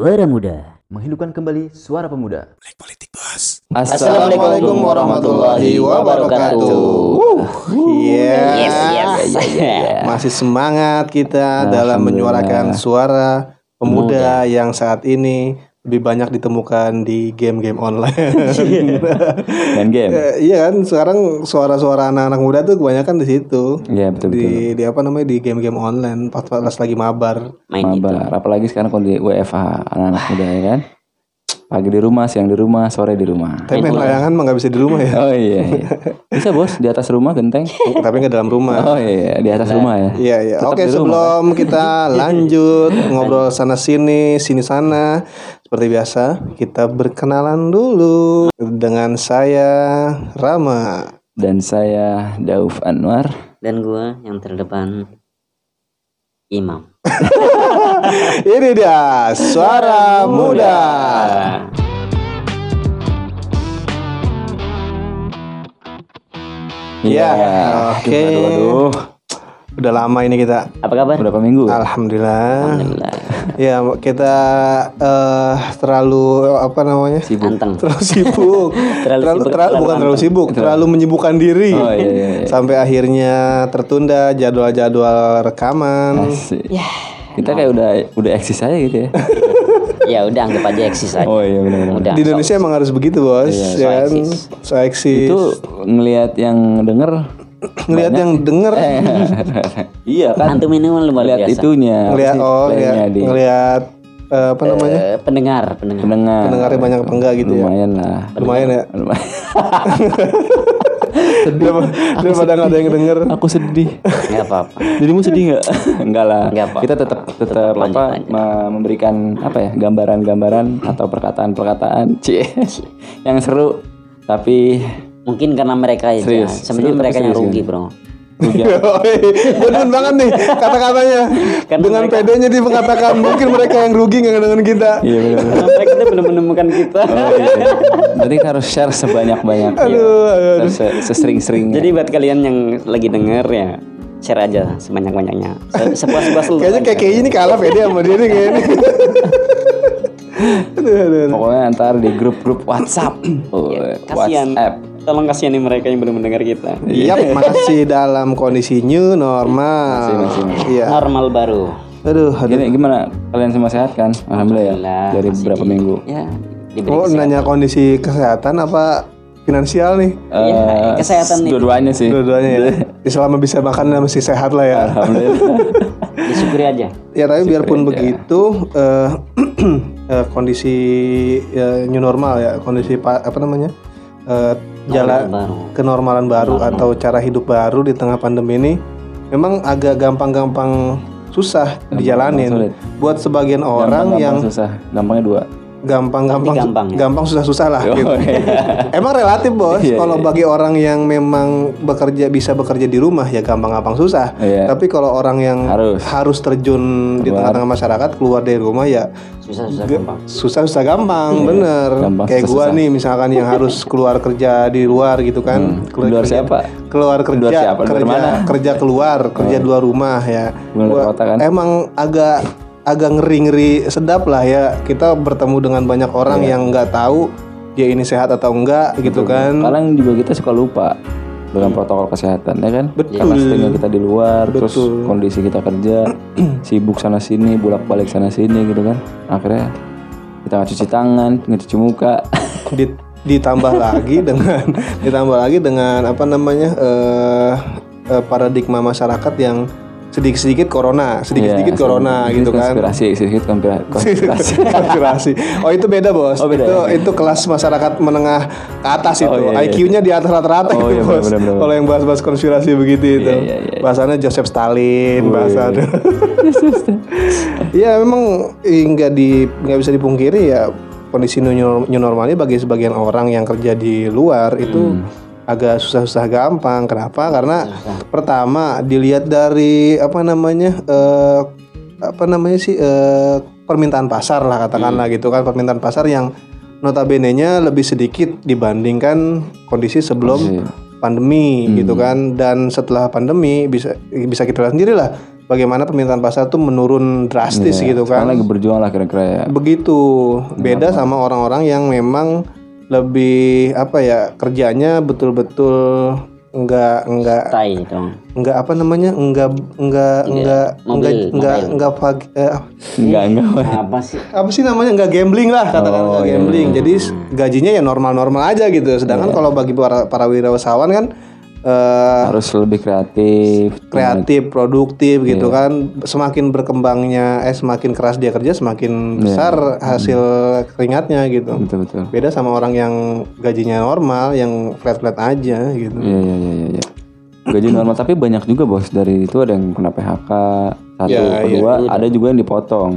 Suara Muda. Menghidupkan kembali suara pemuda. Assalamualaikum warahmatullahi wabarakatuh. Iya. Yes, yes. Masih semangat kita dalam menyuarakan suara pemuda yang saat ini lebih banyak ditemukan di game-game online. Main game. Eh, iya kan, sekarang suara-suara anak-anak muda tuh kebanyakan di situ. Iya betul betul. Di, di apa namanya di game-game online pas pas lagi mabar. Main itu. Mabar. Apalagi sekarang kalau di WFH anak-anak muda ya kan. Pagi di rumah, siang di rumah, sore di rumah. Tapi main layangan mah nggak bisa di rumah ya. Oh iya, iya. Bisa bos di atas rumah genteng. Tapi nggak dalam rumah. Oh iya, di atas rumah ya. Iya iya. Tetap Oke di rumah, sebelum kita lanjut ngobrol sana sini sini sana seperti biasa kita berkenalan dulu dengan saya Rama. Dan saya Dauf Anwar. Dan gua yang terdepan Imam. Ini dia suara muda. Iya, oke. Aduh, aduh. Udah lama ini kita. Apa kabar? Berapa minggu? Alhamdulillah. Alhamdulillah. Ya kita eh, terlalu apa namanya? Sibuk. Anteng. terlalu sibuk Terlalu terlalu, sibuk, terlalu- terlalu bukan terlalu sibuk terlalu menyibukkan diri Oh iya iya. iya. sampai akhirnya tertunda jadwal-jadwal rekaman Asik. Kita kayak udah udah eksis aja gitu ya. Ya udah anggap aja eksis aja. Oh iya benar-benar. Udah. di Indonesia emang harus begitu bos Iya, ya kan eksis. so eksis Itu ngelihat yang denger ngelihat yang denger. Iya kan? Antum ini luar lihat itunya. Ngelihat oh ngelihat ngelihat eh, apa namanya? Eh, pendengar, pendengar. pendengar pendengarnya banyak apa enggak gitu ya? Lumayan lah. Lumayan ya? Lumayan. Daripada daripada nggak ada yang denger. Aku sedih. Enggak apa-apa. dirimu sedih nggak? Enggak lah. Nggak apa. kita tetap tetap lanjut apa me- memberikan apa ya gambaran-gambaran atau perkataan-perkataan cie yang seru tapi Mungkin karena mereka aja. Serius, Sebenarnya serius, mereka yang serius, rugi, serius. Bro. demen banget nih kata-katanya Karena dengan mereka- pedenya dia mengatakan mungkin mereka yang rugi nggak dengan kita iya benar mereka itu belum menemukan kita. Oh, iya. Berarti kita harus share sebanyak-banyaknya. Aduh, aduh. Se- Sesering-seringnya. Jadi buat kalian yang lagi denger ya share aja sebanyak-banyaknya. Se Sepuas-puas lu. Kayaknya kayak kayak ini kalah pede sama dia nih kayaknya. aduh, aduh, aduh. Pokoknya ntar di grup-grup WhatsApp. Oh, Kasihan. WhatsApp. Tolong kasihani mereka yang belum mendengar kita. Iya, masih dalam kondisi new normal. Masih, masih, masih. Iya. Normal baru. Aduh, aduh. Gini, gimana? Kalian semua sehat kan? Alhamdulillah ya. Dari beberapa di- minggu. Ya, diberi Oh, kesehatan. nanya kondisi kesehatan apa finansial nih? Iya, Eh, kesehatan nih. Dua-duanya sih. Dua-duanya ya. Selama bisa makan masih sehat lah ya. Alhamdulillah. Disyukuri aja. Ya tapi biarpun begitu eh, eh, kondisi ya, new normal ya, kondisi pa- apa namanya? eh, jalan baru. kenormalan baru atau cara hidup baru di tengah pandemi ini memang agak gampang-gampang susah dijalanin. sulit. Buat sebagian orang Gampang-gampang yang susah. Gampangnya dua. Gampang-gampang gampang ya? gampang susah-susah lah Oh, gitu. iya. Emang relatif bos. Iya, kalau iya. bagi orang yang memang bekerja bisa bekerja di rumah ya gampang-gampang susah. Iya. Tapi kalau orang yang Harus. terjun di Keluar. tengah-tengah masyarakat keluar dari rumah ya Susah-susah gampang. susah-susah gampang, bener. Iya, Gampang, Kayak gua susah-susah. nih misalkan yang harus keluar kerja di luar gitu kan. Hmm, di luar kerja- siapa? Keluar kerja, luar siapa? Di kerja, mana? Oh. kerja keluar, kerja rumah ya. Di luar Gua kota kan? Emang agak agak ngeri-ngeri sedap lah ya. Kita bertemu dengan banyak orang Iya. yang nggak tahu dia ini sehat atau enggak gitu kan. Kadang juga kita suka lupa dengan protokol kesehatan ya kan Betul. karena seringnya kita di luar terus Betul. kondisi kita kerja sibuk sana sini bolak balik sana sini gitu kan akhirnya kita nggak cuci tangan nggak cuci muka Di- ditambah lagi dengan ditambah lagi dengan apa namanya eh eh, paradigma masyarakat yang sedikit-sedikit corona, sedikit-sedikit Iya, corona sedikit gitu kan. konspirasi sedikit konspira- konspirasi konspirasi. Oh itu beda bos. Oh, beda itu ya? itu kelas masyarakat menengah ke atas itu. Oh, iya, iya. IQ-nya di atas rata-rata Oh, itu iya, bos. Kalau yang bahas-bahas konspirasi begitu itu. iya, iya. Bahasanya Joseph Stalin, Wih. bahasa Iya memang eh, nggak di nggak bisa dipungkiri ya kondisi new, new normalnya bagi sebagian orang yang kerja di luar itu Hmm. Agak susah-susah gampang. Kenapa? Karena pertama dilihat dari apa namanya eh, apa namanya sih eh, permintaan pasar lah katakanlah Hmm. gitu kan permintaan pasar yang notabene-nya lebih sedikit dibandingkan kondisi sebelum Kondisi. pandemi Hmm. gitu kan dan setelah pandemi bisa bisa kita lihat sendiri lah bagaimana permintaan pasar tuh menurun drastis gitu kan. Sekarang lagi berjuang lah kira-kira ya. Begitu. Beda sama orang-orang yang memang lebih apa ya kerjanya betul-betul enggak enggak dong. enggak apa namanya enggak enggak enggak enggak mobil, enggak mobil. enggak pagi eh, Enggak enggak. Apa sih? apa sih namanya enggak gambling lah katakan enggak gambling jadi s- gajinya ya normal-normal aja gitu sedangkan kalau bagi para para wirausahawan kan eh, Harus lebih kreatif. kreatif produktif gitu kan semakin berkembangnya eh semakin keras dia kerja semakin besar hasil keringatnya gitu Betul betul. beda sama orang yang gajinya normal yang flat flat aja gitu Iya iya iya iya. iya. Gaji normal tapi banyak juga bos dari itu ada yang kena PHK satu Ya, kedua ada juga yang dipotong.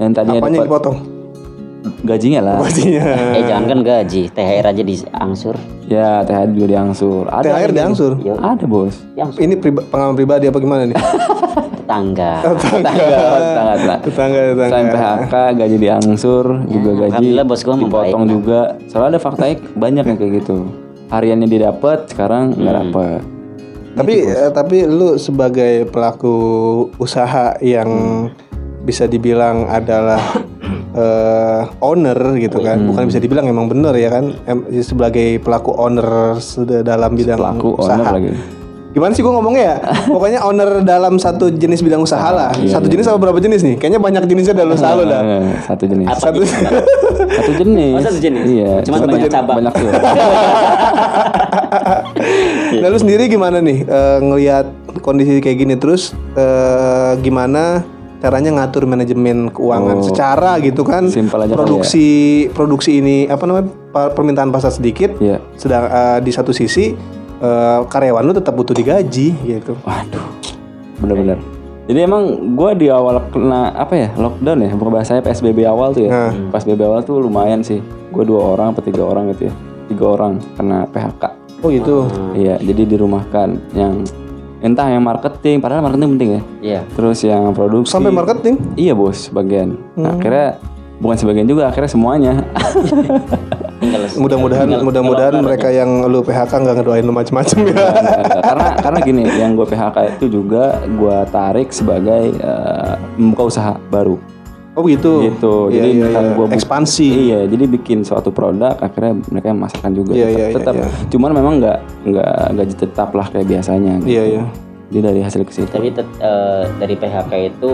Yang tadinya apanya dipotong gajinya lah. gajinya Eh jangan kan gaji, THR aja diangsur. Ya THR juga diangsur. Ada THR diangsur Ada bos. Yang ini priba- pengalaman pribadi apa gimana nih tetangga. Tetangga tetangga tetangga. tetangga tetangga Selain PHK gaji diangsur juga gaji alhamdulillah bos gua membaik, dipotong juga. Soalnya ada faktanya banyak yang kayak gitu. Hariannya didapat sekarang nggak dapet. tapi eh, tapi lu sebagai pelaku usaha yang bisa dibilang adalah eh, owner gitu kan bukan bisa dibilang emang bener ya kan Em- sebagai pelaku owner sudah dalam bidang Pelaku usaha owner lagi. gimana sih gua ngomongnya ya pokoknya owner dalam satu jenis bidang usaha lah satu jenis apa berapa jenis nih kayaknya banyak jenisnya dalam usaha lu dah Eh, Satu jenis. satu Satu jenis. Oh, satu jenis? Iya. Cuman Satu banyak jenis. cabang. Banyak tuh. Nah lu sendiri gimana nih eh, ngelihat kondisi kayak gini terus eh, gimana caranya ngatur manajemen keuangan Oh, secara gitu kan simpel aja ya. produksi produksi ini apa namanya permintaan pasar sedikit Iya. sedang eh, di satu sisi eh, karyawan lu tetap butuh digaji gitu Waduh. Bener-bener. Jadi emang gue di awal kena apa ya lockdown ya, bukan bahasanya PSBB awal tuh ya. Nah. PSBB awal tuh lumayan sih. Gue dua orang atau tiga orang gitu ya. Tiga orang kena PHK. oh gitu Iya, jadi dirumahkan yang entah yang marketing, padahal marketing penting ya. Iya. Terus yang produksi. sampai marketing Iya bos, sebagian. Hmm. Nah, akhirnya bukan sebagian juga, akhirnya semuanya. Mudah-mudahan mudah-mudahan mereka yang lu PHK nggak ngedoain lu macem-macem ya karena karena gini, yang gue PHK itu juga gue tarik sebagai eh, membuka usaha baru. Oh begitu Gitu. Iya, jadi iya, bukan iya. gua ekspansi Iya, jadi bikin suatu produk akhirnya mereka masakkan juga Iya, tetap. iya, iya, tetap. iya. Cuman memang nggak nggak gaji tetap lah kayak biasanya. gitu. iya iya Jadi dari hasil ke situ. Tapi tet- eh, dari PHK itu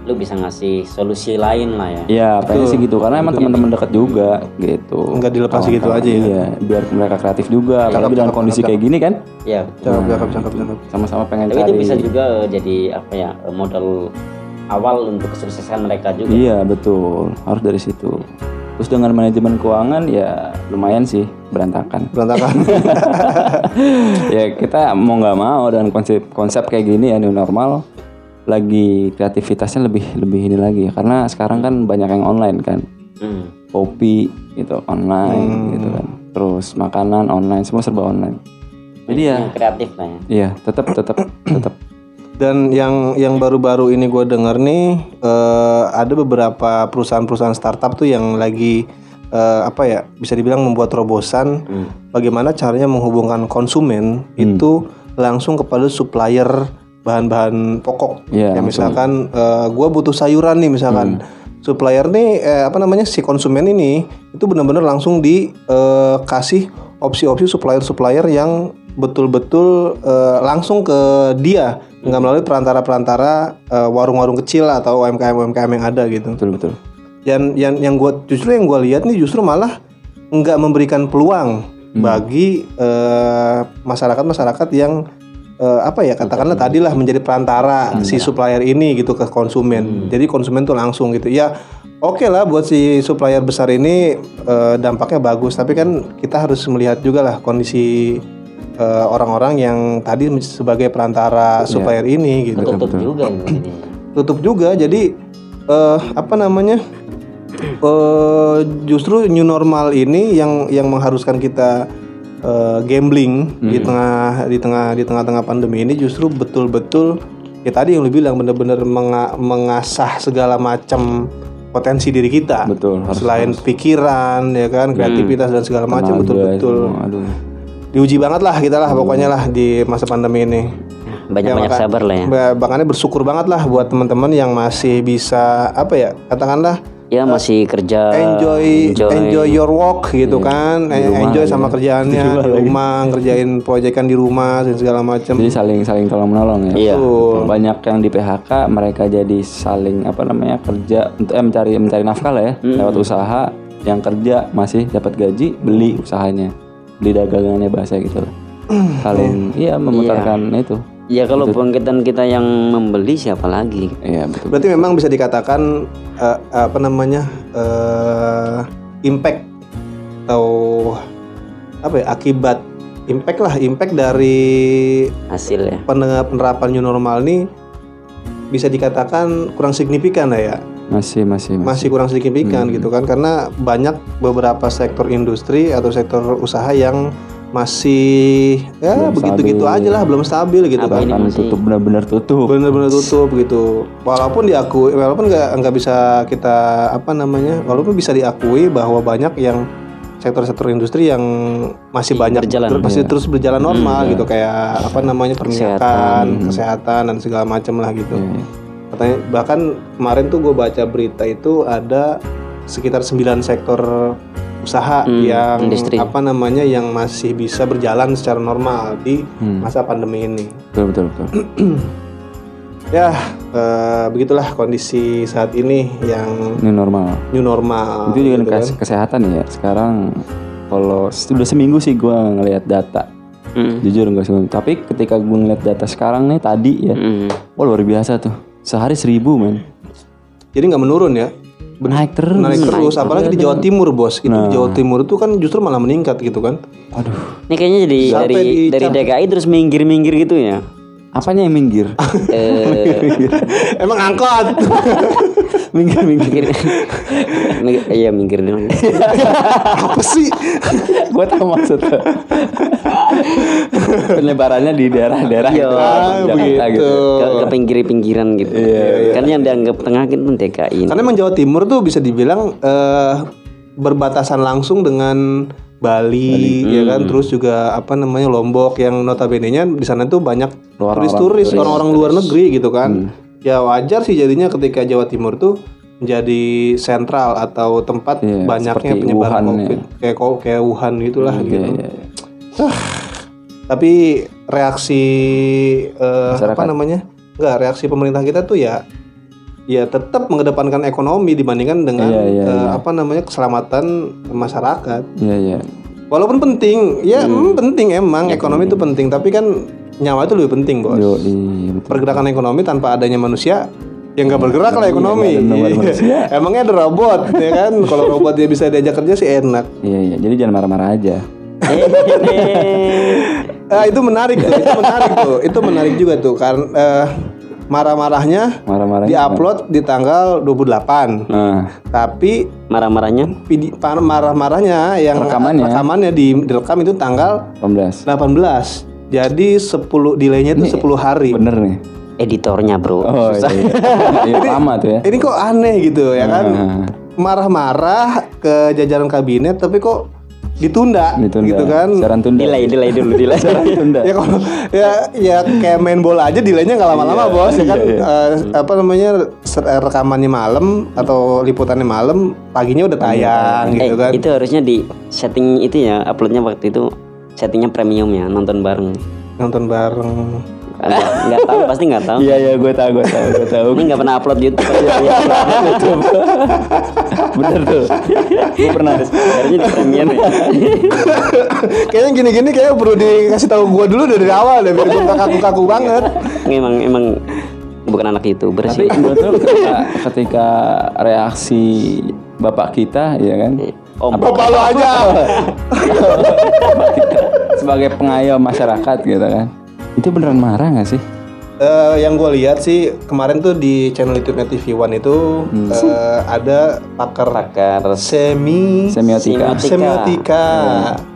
lu bisa ngasih solusi lain lah ya. Iya, pengen sih gitu karena emang teman-teman dekat juga gitu. Nggak dilepas gitu Kawan-kawan, aja ya? Iya, biar mereka kreatif juga. Apalagi dengan cakep, kondisi cakep, kayak gini kan, Iya. cakep cakep cakep cakep sama-sama pengen Tapi cari. itu bisa juga jadi apa ya modal awal untuk kesuksesan mereka juga. Iya betul, harus dari situ. Terus dengan manajemen keuangan ya lumayan sih berantakan. berantakan ya kita mau nggak mau dengan konsep konsep kayak gini ya new normal lagi kreativitasnya lebih lebih ini lagi karena sekarang kan banyak yang online kan Hmm. kopi gitu online gitu kan terus makanan online semua serba online jadi ya kreatif lah ya. iya tetap tetap tetap Dan yang yang baru-baru ini gue denger nih eh, ada beberapa perusahaan-perusahaan startup tuh yang lagi eh, apa ya bisa dibilang membuat terobosan bagaimana caranya menghubungkan konsumen itu langsung kepada supplier bahan-bahan pokok. Iya, ya misalkan gue butuh sayuran nih misalkan. Supplier nih eh, apa namanya si konsumen ini itu benar-benar langsung dikasih opsi-opsi supplier-supplier yang betul-betul eh, langsung ke dia nggak melalui perantara-perantara eh, warung-warung kecil atau UMKM UMKM yang ada gitu. betul betul Dan yang yang gua justru yang gue lihat nih justru malah nggak memberikan peluang bagi eh, masyarakat-masyarakat yang eh, apa ya katakanlah tadi lah menjadi perantara si supplier ini gitu ke konsumen. Jadi konsumen tuh langsung gitu. Ya oke lah buat si supplier besar ini eh, dampaknya bagus. Tapi kan kita harus melihat juga lah kondisi eh, orang-orang yang tadi sebagai perantara supplier ini gitu. Tutup juga ini tutup juga jadi eh, apa namanya eh justru new normal ini yang yang mengharuskan kita eh, gambling di tengah di tengah di tengah-tengah pandemi ini justru betul-betul ya tadi yang lu bilang benar-benar menga- mengasah segala macam potensi diri kita. Betul harus selain pikiran ya kan kreativitas dan segala macam betul-betul. aduh diuji banget lah kita lah pokoknya lah di masa pandemi ini Banyak-banyak maka- sabar lah ya. Makanya bersyukur banget lah buat teman-teman yang masih bisa apa ya katakanlah Ya masih kerja. enjoy enjoy, your work gitu kan, Eh, enjoy sama kerjaannya di rumah, ngerjain proyekan di rumah dan segala macam. Jadi saling saling tolong menolong ya. Iya. Banyak yang di PHK mereka jadi saling apa namanya kerja untuk eh, mencari mencari nafkah lah ya lewat usaha. Yang kerja masih dapat gaji beli usahanya, beli dagangannya bahasa gitu lah. Saling iya memutarkan itu. Ya kalau bukan kita yang membeli siapa lagi? Iya betul. Berarti memang bisa dikatakan eh, apa namanya eh, impact atau apa ya akibat impact lah impact dari Hasil ya. pen- penerapan new normal ini bisa dikatakan kurang signifikan lah ya Masih masih masih. masih kurang signifikan gitu kan karena banyak beberapa sektor industri atau sektor usaha yang masih ya begitu-gitu aja lah belum stabil gitu kan. Bahkan tutup benar-benar tutup. bener-bener tutup gitu. Walaupun diakui walaupun nggak nggak bisa kita apa namanya walaupun bisa diakui bahwa banyak yang sektor-sektor industri yang masih banyak berjalan. ter- masih terus berjalan normal gitu. Kayak apa namanya perminyakan kesehatan, dan segala macam lah gitu katanya bahkan kemarin tuh gue baca berita itu ada sekitar 9 sektor usaha yang industri. apa namanya yang masih bisa berjalan secara normal di masa pandemi ini Betul betul betul. ya eh, begitulah kondisi saat ini yang Ini normal. new normal itu juga gitu kan. kes- kesehatan ya. Sekarang kalau sudah seminggu sih gua ngelihat data. Mm. Jujur enggak sih. Tapi ketika gue ngeliat data sekarang nih tadi ya, Mm. wah luar biasa tuh. Sehari seribu men. jadi nggak menurun ya Naik terus. naik terus apalagi di Jawa Timur bos itu di Jawa Timur itu kan justru malah meningkat gitu kan Aduh. Ini kayaknya jadi Sampai dari di dari DKI terus minggir-minggir gitu ya. Apanya yang minggir? Eh, emang angkot minggir minggir. Iya minggir dulu. apa sih gue tahu maksudnya. Penyebarannya di daerah-daerah Iya. gitu. Ah, Jakarta gitu. Ke, ke pinggir-pinggiran gitu. Kan yang dianggap tengah itu DKI. karena emang Jawa Timur tuh bisa dibilang eh, berbatasan langsung dengan Bali, ya kan terus juga apa namanya Lombok yang notabene-nya di sana tuh banyak turis-turis orang-orang luar negeri gitu kan ya wajar sih jadinya ketika Jawa Timur tuh menjadi sentral atau tempat Iya, banyaknya penyebaran Wuhan, COVID. kayak ko- kayak Wuhan gitulah Iya, gitu. iya, iya. tapi reaksi eh, apa namanya? Enggak reaksi pemerintah kita tuh ya ya tetap mengedepankan ekonomi dibandingkan dengan Iya, iya, eh, apa namanya keselamatan masyarakat. Iya iya. Walaupun penting ya mm, penting emang ekonomi itu penting tapi kan nyawa itu lebih penting bos Yo, iya betul. pergerakan ekonomi tanpa adanya manusia ya nggak bergerak lah ekonomi ada nomor manusia. emangnya ada robot ya kan kalau robot dia bisa diajak kerja sih enak Iya iya. Jadi jangan marah-marah aja. Ah, itu menarik tuh itu menarik tuh itu menarik juga tuh karena eh, marah-marahnya Marah-marah. diupload di tanggal 28 Nah, tapi Marah-marahnya marah-marahnya yang Rekamannya. rekamannya di direkam itu tanggal 18. 18 jadi 10 delaynya itu 10 hari Bener nih. editornya bro. Oh iya. Iya lama tuh ya. ini kok aneh gitu ya kan Nah. marah-marah ke jajaran kabinet tapi kok ditunda, Ditunda. gitu kan Siaran tunda. Delay, delay dulu, delay. tunda. ya kalau ya ya kayak main bola aja delaynya nggak lama-lama bos ya kan Eh, apa namanya eh, rekamannya malam atau liputannya malam paginya udah tayang eh, gitu kan itu harusnya di setting itu ya uploadnya waktu itu settingnya premium ya nonton bareng. nonton bareng Nggak nggak tahu pasti nggak tahu. Iya iya gue tahu gue tahu gue tahu. Ini nggak pernah upload YouTube. Bener tuh. Gue pernah. Harusnya di premium ya. kayaknya gini-gini kayak perlu dikasih tahu gua dulu dari awal deh biar nggak kaku-kaku banget Emang emang bukan anak youtuber Tapi sih. menurut lo ketika, ketika reaksi bapak kita ya kan Om. bapak lu aja sebagai pengayom masyarakat gitu kan itu beneran marah nggak sih Eh, yang gue lihat sih kemarin tuh di channel YouTube TV One itu eh, ada pakar Pakar semi semiotika Semiotika. semiotika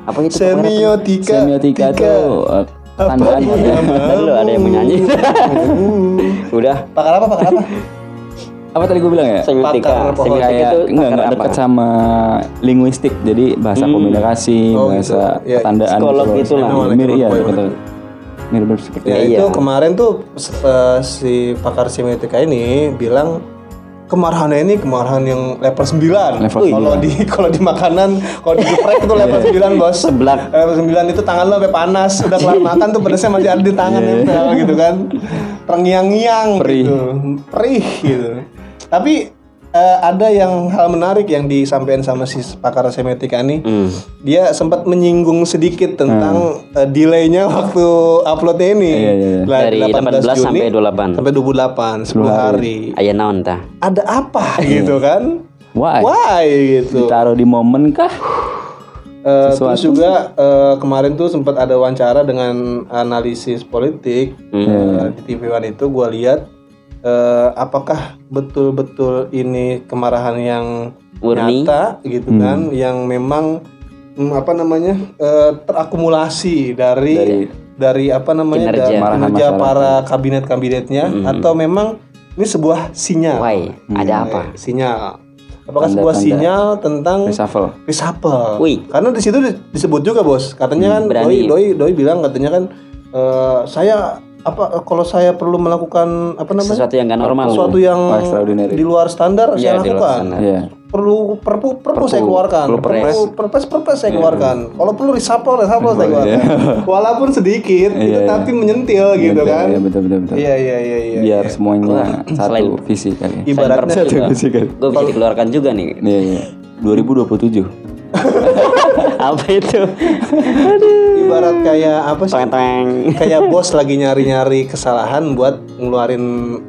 Apa itu? semiotika semiotika tika. tuh eh, tandaan ya. Ada yang mau nyanyi. Udah. pakar apa pakar apa apa tadi gue bilang ya Semiotika. Pakar. Semiotika kayak itu enggak enggak dekat sama linguistik jadi bahasa komunikasi Oh, bahasa gitu. Ya, ketandaan psikolog gitu gitu lah. Mirip iya Psikolog, betul mirip-mirip seperti Ya itu. itu kemarin tuh eh, si pakar semiotika ini bilang kemarahannya ini kemarahan yang level 9. Level Kalau di kalau di makanan, kalau di geprek itu level 9, Bos. Seblak. Level 9 itu tangan lo sampai panas, udah kelar makan tuh pedasnya masih ada di tangan nempel gitu kan. Terngiang-ngiang gitu. Perih gitu. Tapi eh, ada yang hal menarik yang disampaikan sama si pakar semiotika ini. Hmm. Dia sempat menyinggung sedikit tentang eh, delaynya waktu uploadnya ini. Iya, iya, iya. Dari 18 sampai 28. sampai 28 10 hari. Aya naon tah? Ada apa gitu kan? Why? Why gitu. Ditaruh di momen kah? Eh, terus juga eh, kemarin tuh sempat ada wawancara dengan analisis politik eh, di TV One itu gua lihat eh, apakah betul-betul ini kemarahan yang Murni. nyata gitu kan yang memang hmm, apa namanya eh, terakumulasi dari dari, apa namanya Kinerja. dari kinerja masyarakat. para kabinet-kabinetnya atau memang ini sebuah sinyal Why? Ada apa? Sinyal apakah sebuah Tanda-tanda. sinyal tentang Reshuffle. reshuffle. Wih. Karena di situ di- disebut juga bos. Katanya kan berani. doi, doi doi bilang katanya kan eh, saya apa kalau saya perlu melakukan apa namanya Sesuatu yang gak normal. sesuatu yang di luar standar Iya, saya di luar lakukan. standar. Iya. Perlu perpu perpu saya keluarkan. perlu Perpu perpres. perpres perpres saya keluarkan. Kalau perlu reshuffle reshuffle saya keluarkan. Walaupun sedikit itu Iya, iya. tapi menyentil gitu Betul, kan. Iya betul betul betul. Iya iya iya iya. Biar iya. semuanya selain- satu visi kali. ya. Ibaratnya Satu visi kali. Gue bisa dikeluarkan juga nih. Iya iya. 2027. apa itu? ibarat kayak apa sih? Teng-teng. kayak bos lagi nyari-nyari kesalahan buat ngeluarin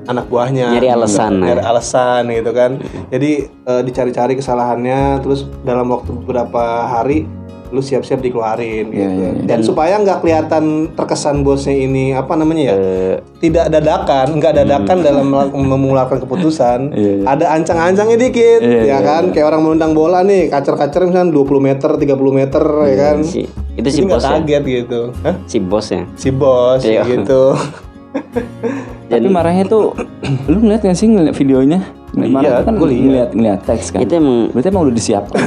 anak buahnya Nyari alasan, nyari ya. alasan gitu kan jadi eh, dicari-cari kesalahannya terus dalam waktu beberapa hari lu siap-siap dikeluarin gitu iya, iya. dan supaya nggak kelihatan terkesan bosnya ini apa namanya ya Eh, tidak dadakan nggak dadakan dalam melak- mengeluarkan keputusan Iya, iya. ada ancang-ancangnya dikit Iya, ya iya, kan kayak orang menendang bola nih kacer-kacer misalnya 20 meter 30 meter ya kan si, itu si Jadi bos ya. kaget gitu Hah? Si bosnya. si bos Iya. gitu Tapi marahnya tuh lu ngeliat gak sih ngeliat videonya? Iya, kan liat. ngeliat ngeliat teks kan. Itu emang Berarti emang udah disiapkan.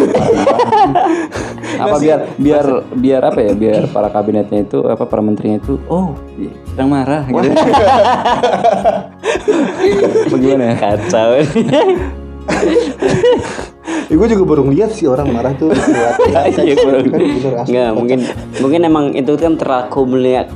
apa biar biar biar apa ya biar para kabinetnya itu apa para menterinya itu oh sedang marah gitu. Bagaimana ya? kacau. Ya, gue juga baru ngeliat sih orang marah tuh Iya, kurang. kan bener asli. Enggak, mungkin mungkin emang itu kan terakumulasi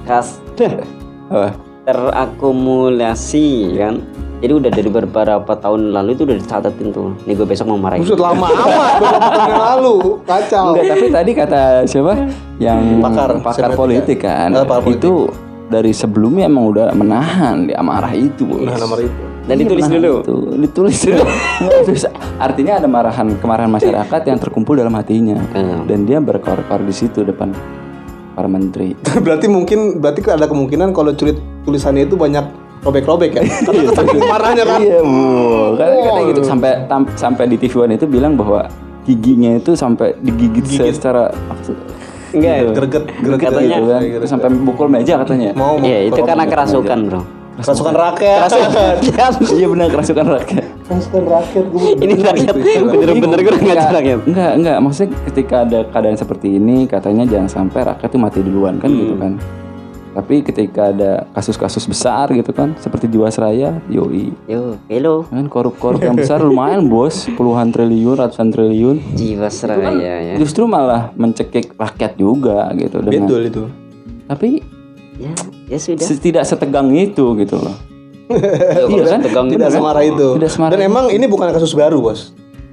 terakumulasi kan. Jadi udah dari beberapa tahun lalu itu udah dicatetin tuh. Nih gue besok mau marahin. Buset lama amat beberapa tahun yang lalu kacau Enggak, tapi tadi kata siapa yang Pakar, pakar politik kan. Eh, pakar politik. itu dari sebelumnya emang udah menahan dia marah itu, Bos. nah nomor itu Dan Iya, ditulis menahan dulu. itu. ditulis dulu Terus, artinya ada marahan kemarahan masyarakat yang terkumpul dalam hatinya Hmm. dan dia berkor-kor di situ depan para menteri berarti mungkin berarti ada kemungkinan kalau tulis tulisannya itu banyak robek-robek ya? Karena saking marahnya kan? Iya bu. Katanya, katanya gitu sampai tam- sampai di TV One itu bilang bahwa giginya itu sampai digigit secara Enggak, Gitu. greget greget Katanya- gitu kan. Terus sampai pukul meja katanya. Mau mau Iya, itu karena kerasukan, Bro. kerasukan rakyat. Iya benar kerasukan rakyat. Kerasukan rakyat gue Ini rakyat bener-bener gue nggak Enggak, rakyat. enggak, enggak. Maksudnya ketika ada keadaan seperti ini, katanya jangan sampai rakyat itu mati duluan kan gitu kan. Tapi ketika ada kasus-kasus besar gitu kan, seperti Jiwasraya, yoi, Yo, hello. kan korup-korup yang besar lumayan bos, puluhan triliun, ratusan triliun. Jiwasraya ya. Justru malah mencekik rakyat juga gitu dengan. betul itu Tapi Ya, ya sudah. tidak setegang itu gitu loh. Iya kan? Tegang tidak gitu. semarah itu Tidak semarah dan emang ini bukan kasus baru bos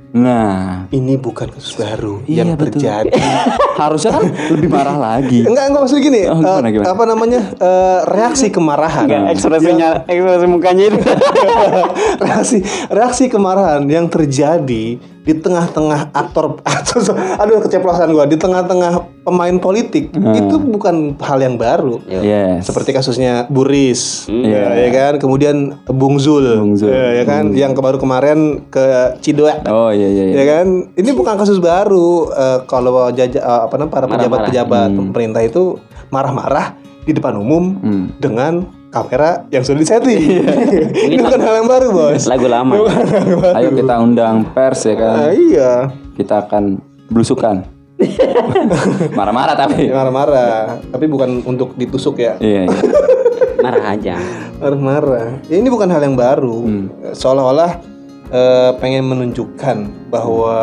Nah, ini bukan kasus baru Iya, yang betul. terjadi harusnya kan lebih marah lagi. Enggak, enggak maksud gini. Oh, eh, gimana, gimana? apa namanya? eh, reaksi kemarahan. Enggak, ekspresinya, ekspresi mukanya itu. reaksi reaksi kemarahan yang terjadi di tengah-tengah aktor aduh keceplosan gua di tengah-tengah pemain politik itu bukan hal yang baru. Yes. Seperti kasusnya Buris, Iya. ya, ya kan? Kemudian Bung Zul, Bung Zul. ya, ya kan? Yang ke- baru kemarin ke Cidoa, Oh iya iya. iya. ya kan? Ini bukan kasus baru. Eh, kalau jaja, eh, apa namanya para pejabat-pejabat pemerintah itu marah-marah di depan umum Hmm. dengan kamera yang sudah disetting. Ini bukan hal yang baru, bos. Lagu lama. Ayo kita undang pers ya kan. Ah, iya. Kita akan belusukan. Marah-marah tapi. marah-marah tapi bukan untuk ditusuk ya Iya, iya. marah aja marah-marah ya, ini bukan hal yang baru seolah-olah eh, pengen menunjukkan bahwa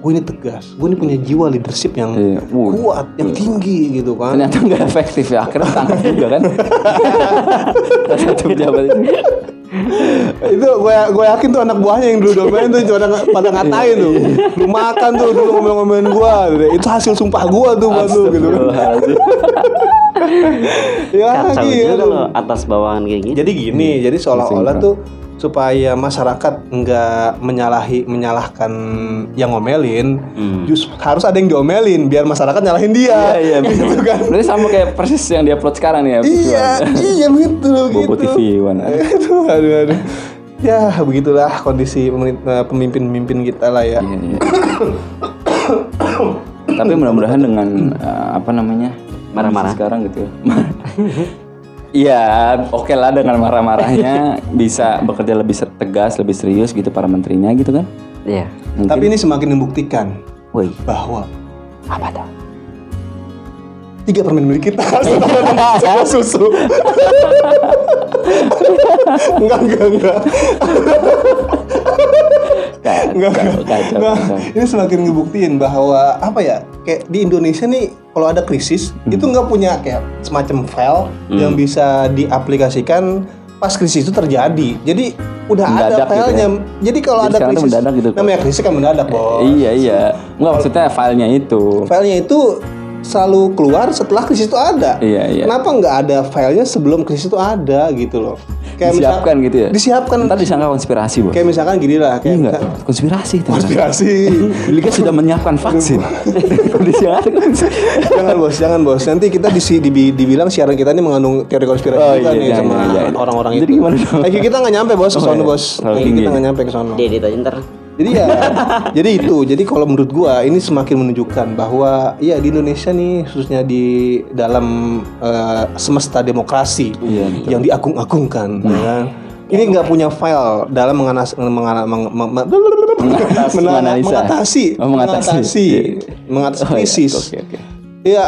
gue ini tegas gue ini punya jiwa leadership yang Iya. Wuh. kuat yang tinggi gitu kan Ternyata nggak efektif ya. Akhirnya tangkap juga kan. Salah Satu pejabat itu. itu gue gue yakin tuh anak buahnya yang dulu domain tuh pada pada ngatain tuh lu makan tuh dulu ngomel-ngomelin gue itu hasil sumpah gue tuh buat lu gitu kan ya kacau juga gitu kalau atas bawahan kayak gitu jadi gini jadi seolah-olah tuh supaya masyarakat nggak menyalahi menyalahkan yang ngomelin just harus ada yang diomelin biar masyarakat nyalahin dia Iya, iya. gitu kan Berarti sama kayak persis yang dia upload sekarang ya. iya iya Bobo gitu TV One. itu aduh aduh ya begitulah kondisi eh, pemimpin-pemimpin kita lah ya Iya, iya. Tapi mudah-mudahan dengan eh, apa namanya Marah-marah. sekarang gitu ya. Iya, oke lah dengan marah-marahnya bisa bekerja lebih tegas, lebih serius gitu para menterinya gitu kan. iya. Mungkin, tapi ini semakin membuktikan woi. bahwa apa tuh tiga permen milik kita sama susu enggak enggak enggak Enggak, kacau, Nah, ini semakin ngebuktiin bahwa apa ya kayak di Indonesia nih kalau ada krisis Hmm. itu nggak punya kayak semacam file yang bisa diaplikasikan pas krisis itu terjadi. Jadi udah ada Mendadak gitu filenya. Jadi kalau Jadi ada krisis, mendadak gitu, namanya krisis kan mendadak, bos. Iya iya. Enggak maksudnya filenya itu. Filenya itu selalu keluar setelah krisis itu ada. Iya, iya. Kenapa nggak ada filenya sebelum krisis itu ada gitu loh? Kayak misal- Disiapkan gitu ya. Disiapkan. Ntar disangka konspirasi, Bos. Kayak misalkan gini lah, Iya kayak enggak? Konspirasi itu. konspirasi. Beli kan sudah menyiapkan vaksin. Kondisi yang ada jangan bos, jangan bos. Nanti kita disi, dibi- dibilang siaran kita ini mengandung teori konspirasi Oh, juga iya, nih iya, sama iya, iya. orang-orang Jadi itu. gimana dong? IQ kita nggak nyampe bos ke Oh, sono iya. bos. Tinggi kita nggak nyampe ke sono. diedit aja ntar Jadi ya, jadi itu. Jadi kalau menurut gua ini semakin menunjukkan bahwa ya di Indonesia nih khususnya di dalam eh, semesta demokrasi Iya, betul. yang diagung-agungkan, ya kan? Ini nggak punya file dalam menganas, mengana- meng- meng- meng- Mengatas- mena- menganalisa. mengatasi, Oh, mengatasi. Iya. mengatasi Oh, iya. krisis. Oke. Ya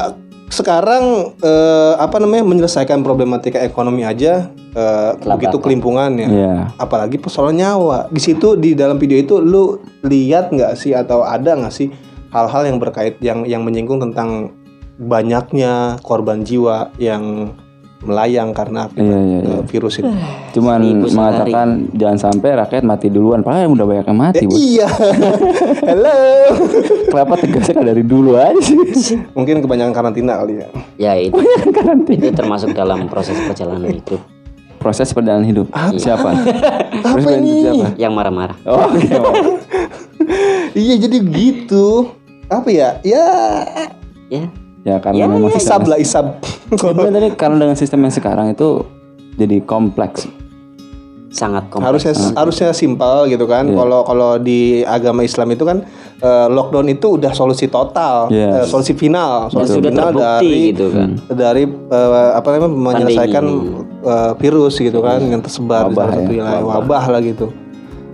sekarang eh, apa namanya menyelesaikan problematika ekonomi aja eh, begitu kelimpungan ya. Iya. Apalagi persoalan nyawa. Di situ di dalam video itu lu lihat nggak sih atau ada nggak sih hal-hal yang berkait yang yang menyinggung tentang banyaknya korban jiwa yang melayang karena akibat Iya, iya, eh, virus itu. Cuman Seribu sehari. mengatakan jangan sampai rakyat mati duluan. Padahal udah banyak yang mati, Bos. Iya. Halo. Kenapa tegasnya dari dulu aja sih? Mungkin kebanyakan karantina kali ya. ya itu Karantina. itu termasuk dalam proses perjalanan hidup Proses perjalanan hidup. Siapa? Proses perjalanan hidup siapa? yang marah-marah Oh, oke. Iya jadi gitu. Apa ya? Ya ya Ya karena memang isab sistem lah isab. Tadi karena dengan sistem yang sekarang itu jadi kompleks. sangat kompleks harusnya harusnya simpel gitu kan. Kalau kalau di agama Islam itu kan eh, lockdown itu udah solusi total, Yes. eh, solusi final, solusi sudah final terbukti dari gitu kan dari eh, apa namanya menyelesaikan eh, virus gitu kan yang tersebar di Wabah salah satu ya, wilayah wabah lah gitu.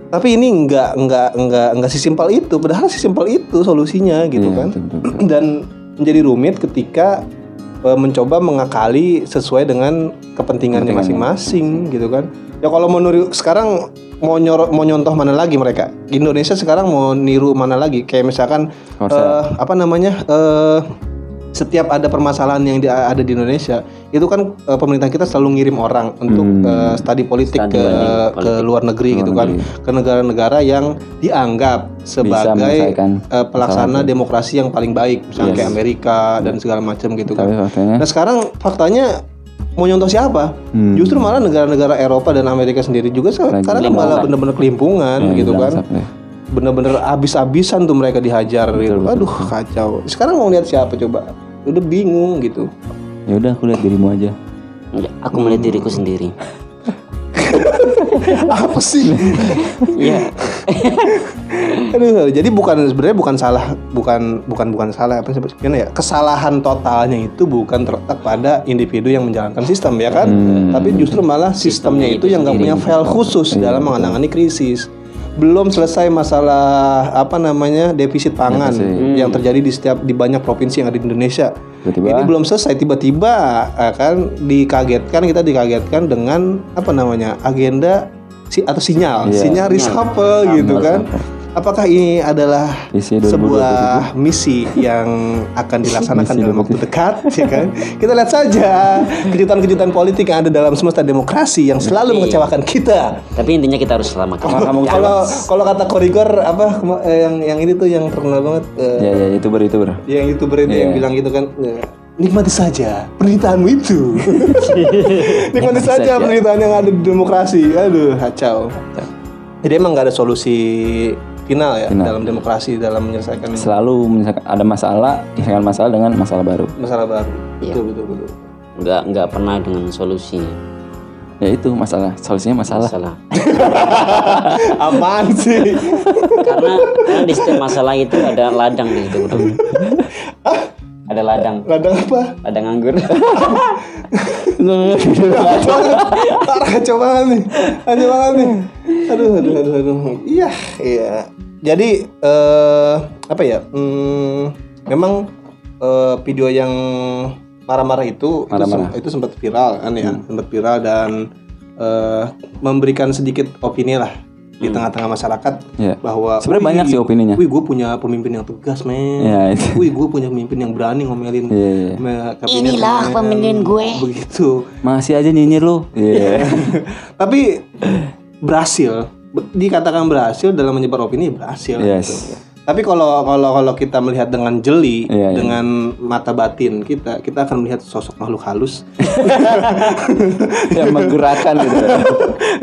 Tapi ini nggak nggak nggak nggak sesimpel itu. Padahal sesimpel itu solusinya gitu Iya, kan. betul, betul, Dan menjadi rumit ketika eh, mencoba mengakali sesuai dengan kepentingannya masing-masing gitu kan. Ya kalau mau niru sekarang mau nyorot mau nyontoh mana lagi mereka? Indonesia sekarang mau niru mana lagi? Kayak misalkan Korsel. eh, apa namanya? eh setiap ada permasalahan yang di- ada di Indonesia itu kan eh, pemerintah kita selalu ngirim orang untuk eh, studi politik Studi ke banding ke luar negeri gitu kan ke negara-negara yang dianggap sebagai eh, pelaksana demokrasi yang paling baik misalnya Yes. kayak Amerika dan segala macam gitu Tapi kan. faktanya Nah sekarang faktanya mau nyontoh siapa? Hmm. Justru malah negara-negara Eropa dan Amerika sendiri juga sekarang malah bener-bener kelimpungan ya, gitu kan. sampai- Bener-bener abis-abisan tuh mereka dihajar gitu. Aduh kacau. Sekarang mau lihat siapa coba? Udah bingung gitu. Ya udah aku lihat dirimu aja. Ya, aku melihat diriku sendiri Apa sih? ya Aduh, jadi bukan sebenarnya bukan salah, bukan bukan bukan salah apa sih gimana ya? Kesalahan totalnya itu bukan terletak pada individu yang menjalankan sistem ya kan, tapi justru malah sistemnya itu yang nggak punya file khusus dalam menangani krisis. Belum selesai masalah apa namanya defisit pangan yang terjadi di setiap di banyak provinsi yang ada di Indonesia. Tiba-tiba. Ini belum selesai tiba-tiba eh, kan dikagetkan kita dikagetkan dengan apa namanya agenda si atau sinyal, Iya. sinyal reshuffle gitu kan. Apakah ini adalah 2027? sebuah misi yang akan dilaksanakan Misi dalam waktu dekat, ya kan? Kita lihat saja kejutan-kejutan politik yang ada dalam semesta demokrasi yang selalu mengecewakan kita. Tapi intinya kita harus selamatkan. Kalau kalau kata korigor apa eh, yang yang ini tuh yang terkenal banget eh, Ya ya youtuber youtuber. yang youtuber itu yang Iya. bilang gitu kan eh, nikmati saja penderitaanmu itu. nikmati saja penderitaan yang ada di demokrasi. Aduh, kacau. Jadi emang nggak ada solusi final ya Final. dalam demokrasi dalam menyelesaikan Selalu menyelesaikan ada masalah, menyelesaikan masalah dengan masalah baru. masalah baru. Iya. Betul betul betul. Nggak nggak pernah dengan solusi Ya itu masalah, solusinya masalah. masalah. Apaan sih? karena karena di setiap masalah itu ada ladang di situ bro. ada ladang Ladang apa? ladang anggur. Parah kacau banget nih. Kacau banget nih. Aduh, aduh, aduh, aduh. Iya, iya. Jadi eh apa ya? Hmm, memang eh, video yang marah-marah itu itu, Marah-marah. sem- itu sempat viral kan ya, sempat viral dan eh, memberikan sedikit opini lah di tengah-tengah masyarakat Iya. bahwa Sebenarnya "Wih, banyak sih opininya." Wih, gue punya pemimpin yang tegas, men. Iya, itu. Wih, gue punya pemimpin yang berani ngomelin. Iya, iya. me- kabinetnya, pemimpin gue. Begitu. Masih aja nyinyir lu. Iya. Tapi berhasil. Be- Dikatakan berhasil dalam menyebar opini berhasil. Yes. gitu. Tapi kalau kalau kalau kita melihat dengan jeli, Iya, iya. dengan mata batin kita, kita akan melihat sosok makhluk halus. Yang menggerakkan gitu.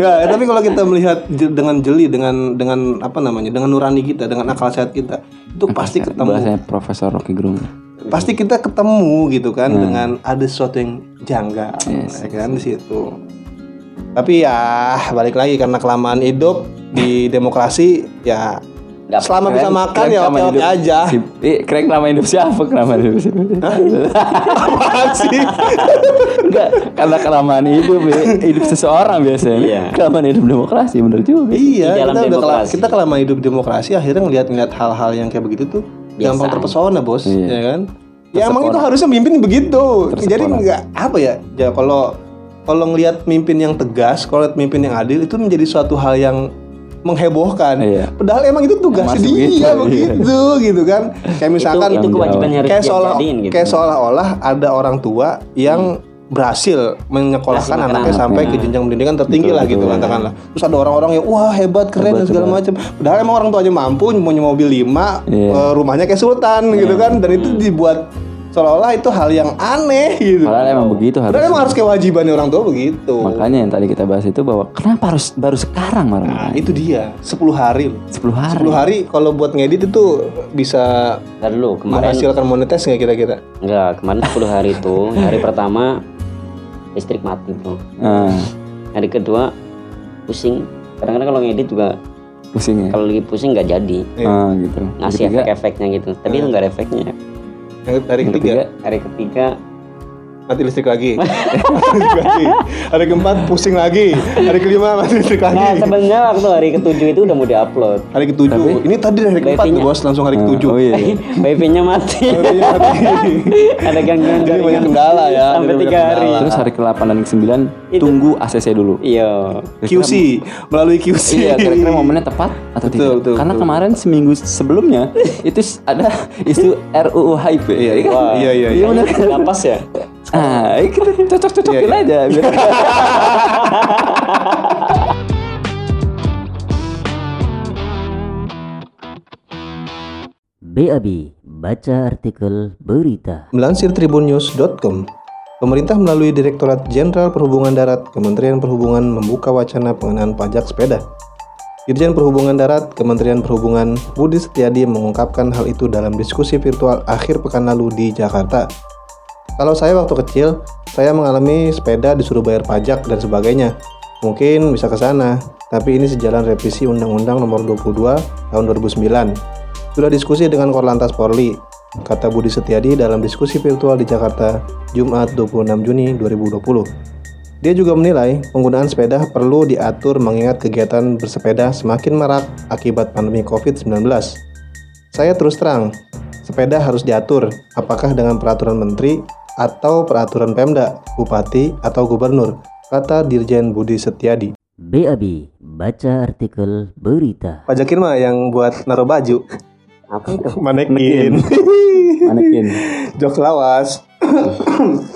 Nggak, tapi kalau kita melihat dengan jeli, dengan dengan apa namanya, dengan nurani kita, dengan akal sehat kita, itu pasti ketemu. Bahasanya Profesor Rocky Gerung. Pasti kita ketemu gitu kan Hmm. dengan ada sesuatu yang janggal, ya kan di situ. Tapi ya balik lagi karena kelamaan hidup di demokrasi ya Nggak selama bisa Keren- makan keren ya kelamaan oke oke hidup. aja. Si, eh, keren kelamaan hidup siapa? Kelamaan hidup siapa? Apaan sih? Enggak, karena kelamaan hidup ya, hidup seseorang biasanya. Iya. Kelamaan hidup demokrasi bener juga. iya, Di dalam kita udah demokrasi. kita kelamaan hidup demokrasi akhirnya ngeliat-ngeliat hal-hal yang kayak begitu tuh gampang terpesona, Bos, Iya. ya kan? Ya emang itu harusnya mimpin begitu. Jadi nggak apa ya? Ya kalau kalau ngelihat mimpin yang tegas, kalau lihat mimpin yang adil itu menjadi suatu hal yang menghebohkan. Iya. Padahal emang itu Masuk dia gitu, iya. begitu gitu kan. Kayak misalkan itu, itu kewajiban harus kayak seolah gitu kayak seolah-olah ada orang tua yang berhasil menyekolahkan Berhasil anaknya sampai ke jenjang pendidikan tertinggi lah gitu katakanlah. Terus ada orang-orang yang wah hebat keren dan segala macam. Padahal emang orang tuanya mampu punya mobil lima, Iya. eh, rumahnya kayak sultan gitu kan dan itu dibuat seolah-olah itu hal yang aneh gitu. Padahal emang begitu harus. Padahal emang harus kewajiban orang tua begitu. Makanya yang tadi kita bahas itu bahwa kenapa harus baru sekarang Nah, marah itu dia 10 hari. loh. 10 hari. 10 hari kalau buat ngedit itu bisa Ntar dulu kemarin menghasilkan monetis nggak kira-kira? enggak kemarin 10 hari itu hari pertama listrik mati bro Nah, hari kedua pusing kadang-kadang kalau ngedit juga pusing ya. kalau lagi pusing nggak jadi Ah, gitu. ngasih efek-efeknya gitu tapi itu nggak ada efeknya hari ketiga, hari ketiga mati listrik lagi. Mati listrik lagi. Hari keempat pusing lagi. Hari kelima mati listrik nah lagi. sebenarnya waktu hari ketujuh itu udah mau diupload Hari ketujuh. Ini tadi dari hari keempat tuh bos langsung hari ketujuh. Oh iya. iya. wifi-nya mati Hari mati. ada gangguan Jadi banyak kendala ya. sampai tiga hari kendala. Terus hari ke-8 dan ke-9 tunggu ACC dulu. iya QC melalui QC. Iya, kira-kira momennya tepat atau Betul, tidak? betul, Karena betul. kemarin seminggu sebelumnya itu ada isu RUU HIP. Iya, iya. Wah. iya, iya, iya. benar kan? nggak pas ya Ah, ini kita cocok-cocokin Iya, iya. aja. biar- BAB, baca artikel berita. Melansir tribunnews.com, pemerintah melalui Direktorat Jenderal Perhubungan Darat Kementerian Perhubungan membuka wacana pengenaan pajak sepeda. Dirjen Perhubungan Darat Kementerian Perhubungan Budi Setiadi mengungkapkan hal itu dalam diskusi virtual akhir pekan lalu di Jakarta. Kalau saya waktu kecil, saya mengalami sepeda disuruh bayar pajak dan sebagainya. Mungkin bisa ke sana, tapi ini sejalan revisi Undang-Undang Nomor 22 Tahun 2009. Sudah diskusi dengan Korlantas Polri, kata Budi Setiadi dalam diskusi virtual di Jakarta, Jumat 26 Juni 2020. Dia juga menilai penggunaan sepeda perlu diatur mengingat kegiatan bersepeda semakin marak akibat pandemi COVID-19. Saya terus terang, sepeda harus diatur apakah dengan peraturan menteri atau peraturan Pemda, bupati atau gubernur, kata Dirjen Budi Setiadi. BAB, baca artikel berita. Pajakin mah yang buat naruh baju. Apa itu? Manekin. Manekin. Jok lawas.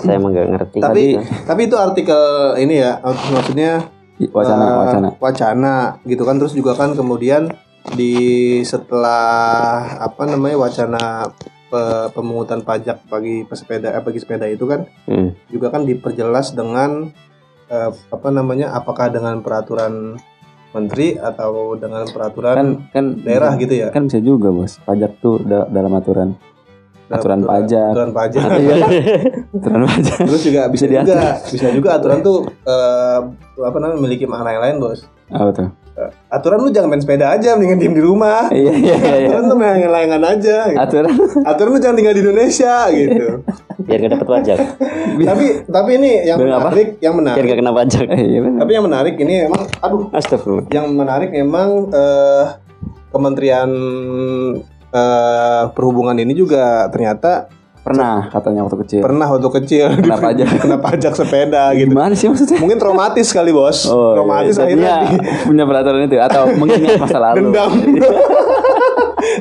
Saya emang gak ngerti. Tapi tapi itu artikel ini ya, maksudnya Wacana, eh, wacana. wacana gitu kan terus juga kan kemudian di setelah apa namanya wacana pe- pemungutan pajak bagi pesepeda eh, bagi sepeda itu kan Hmm. juga kan diperjelas dengan eh, apa namanya apakah dengan peraturan menteri atau dengan peraturan Kan kan daerah gitu ya Kan bisa juga, Bos. Pajak tuh da- dalam aturan. aturan pajak. aturan pajak Iya. Aturan pajak. terus juga bisa, Bisa juga bisa juga aturan tuh eh, apa namanya memiliki makna yang lain bos Apa tuh? Aturan lu jangan main sepeda aja mendingan diem di rumah Iya, iya, iya. iya. aturan tuh main layangan aja gitu. Aturan. aturan lu jangan tinggal di Indonesia gitu Biar gak dapat pajak. tapi tapi ini yang Biar apa? menarik yang Biar menarik gak kena pajak. Eh, Iya tapi yang menarik ini emang aduh Astagfirullah. yang menarik memang eh, Kementerian eh, Perhubungan ini juga ternyata Pernah katanya waktu kecil. pernah waktu kecil Kena pajak. kena pajak sepeda gitu Gimana sih maksudnya? mungkin traumatis kali bos Oh, traumatis iya. akhirnya di- punya peraturan itu atau mengingat masa lalu. dendam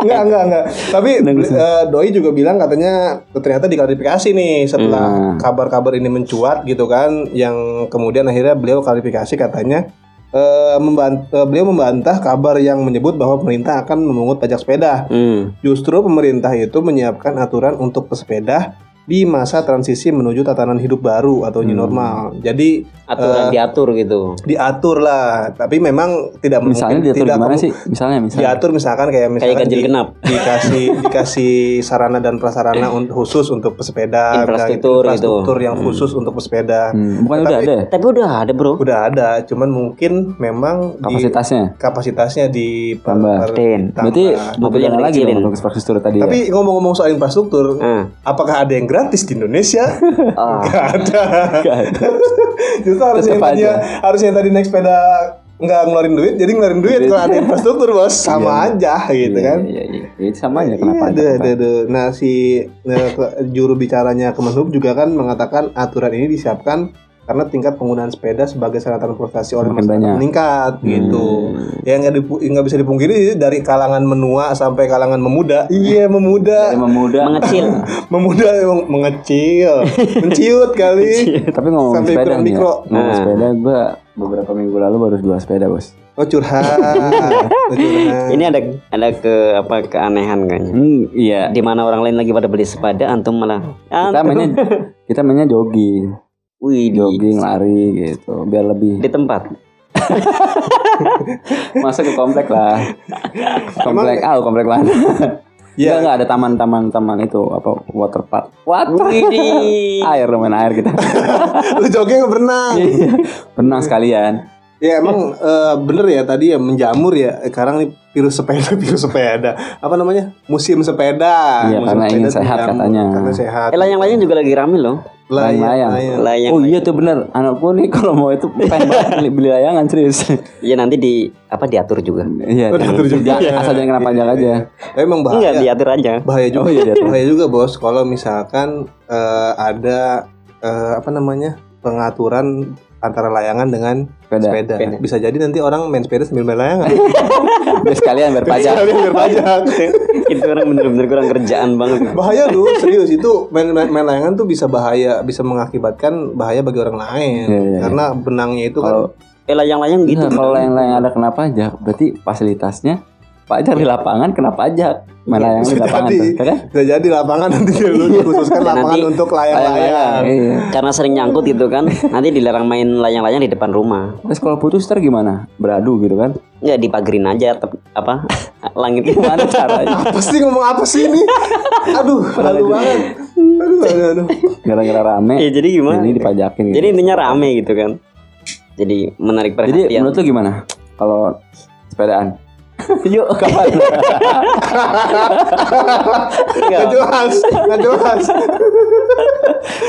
Enggak, enggak, enggak. Tapi eh, Doi juga bilang katanya ternyata diklarifikasi nih setelah Hmm. kabar-kabar ini mencuat gitu kan yang kemudian akhirnya beliau klarifikasi katanya eh, memban- eh, beliau membantah kabar yang menyebut bahwa pemerintah akan memungut pajak sepeda. Hmm. Justru pemerintah itu menyiapkan aturan untuk pesepeda di masa transisi menuju tatanan hidup baru atau new normal. Jadi Aturan diatur gitu. diatur lah, tapi memang tidak Misalnya mungkin diatur tidak gimana sih? Misalnya misalnya. diatur misalkan kayak ganjil di- genap. dikasih dikasih sarana dan prasarana un- khusus untuk pesepeda Infrastruktur kayak gitu. infrastruktur yang khusus untuk pesepeda Hmm, bukan udah Tapi- ada ya? Tapi udah ada bro. udah ada cuman mungkin memang di kapasitasnya. kapasitasnya di Tambah. Ten. Berarti Mobil yang lagi untuk infrastruktur tadi ya. tapi ngomong-ngomong soal infrastruktur Ah. apakah ada yang gratis di Indonesia Ah. Gak ada Nggak ada. justru harusnya yang tadinya harusnya yang tadi naik sepeda nggak ngeluarin duit jadi ngeluarin duit kalau ada infrastruktur bos sama aja gitu Iya, kan Iya, iya. Ya, itu sama aja kenapa? Iya, ada, ada, ada. Nah, si nah, ke- juru bicaranya Kemenhub juga kan mengatakan aturan ini disiapkan karena tingkat penggunaan sepeda sebagai sarana transportasi oleh Semakin masyarakat banyak. meningkat gitu. Ya nggak dipu- nggak bisa dipungkiri dari kalangan menua sampai kalangan memuda. Iya, memuda. Yang memuda. Mengecil. memuda emang mengecil, menciut kali. Tapi ngomong Sampai sepeda nih ya. mikro. Ngomong Nah. sepeda gua beberapa minggu lalu baru jual sepeda, Bos. Oh curhat. Oh, curhat. Ini ada ada ke apa keanehan kayaknya. Hmm, iya. Di mana orang lain lagi pada beli sepeda, antum malah. Kita Antum. mainnya kita mainnya jogging, Wih, di, jogging, lari gitu, biar lebih di tempat. masuk ke komplek lah. Komplek, ah, komplek mana? Iya. Enggak, enggak ada taman-taman taman itu apa water park. Water. Air main air kita. Lu jogging nggak berenang. Iya. Sekalian. Ya emang eh, bener ya tadi ya menjamur ya. Sekarang nih virus sepeda, virus sepeda. Apa namanya? Musim sepeda. Iya, Musim karena ingin tuh sehat menjamur, katanya. Karena sehat. Eh, yang lainnya juga lagi rame loh. Layang, Layang. layang. Layang. Oh iya tuh bener Anakku nih kalau mau itu pengen banget beli, beli layangan serius Iya nanti di apa diatur juga. Iya Oh, diatur juga. Jangan- Asal jangan kena pajak aja Tapi emang bahaya. Enggak diatur aja. Bahaya juga. Oh, iya, diatur. bahaya juga bos. Kalau misalkan eh, ada eh, apa namanya pengaturan antara layangan dengan Sepeda. sepeda. Sepeda. Bisa jadi nanti orang main sepeda sambil main layangan. Biar sekalian biar pajak Sekalian biar pajak. Itu orang bener-bener kurang kerjaan banget. bahaya lu serius itu main, main, main layangan tuh bisa bahaya bisa mengakibatkan bahaya bagi orang lain Iya, iya, iya. karena benangnya itu Kalau kan Eh layang-layang gitu. Nah, kalau layang-layang ada kena pajak Berarti fasilitasnya Pajak di lapangan kena pajak Main layang di bisa lapangan jadi tuh ya kan? bisa jadi lapangan nanti lu dikhususkan lapangan Nanti untuk layang-layang iya. Karena sering nyangkut gitu kan. Nanti dilarang main layang-layang di depan rumah. Terus kalau putus ntar gimana? Beradu gitu kan? Ya dipagerin aja apa langit Gimana caranya? apa sih ngomong apa sih ini aduh malu banget aduh aduh, aduh. Gara-gara rame Ya jadi gimana? Ini dipajakin gitu Jadi intinya rame gitu kan. Jadi menarik Jadi perhatian. menurut lu gimana? Kalau sepedaan? Yuk kapan? Nggak jelas, nggak jelas.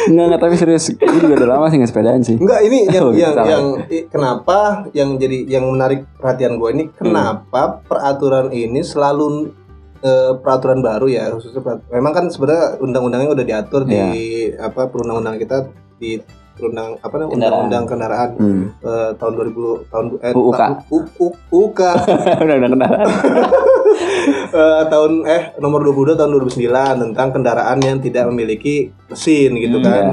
Enggak enggak tapi serius. Gue juga udah lama sih nggak sepedaan sih. Enggak ini yang Oh, yang, salah. yang i- kenapa yang jadi yang menarik perhatian gue ini kenapa peraturan ini selalu eh, peraturan baru ya khususnya memang kan sebenarnya undang-undangnya udah diatur di apa perundang-undangan kita di perundang apa namanya Kendaraan. undang-undang kendaraan Hmm. eh, tahun 2000 tahun eh, UUK. ta- U- U- UK udah udah kendaraan. eh, tahun eh nomor 22 tahun 2009 tentang kendaraan yang tidak memiliki mesin gitu Hmm, kan.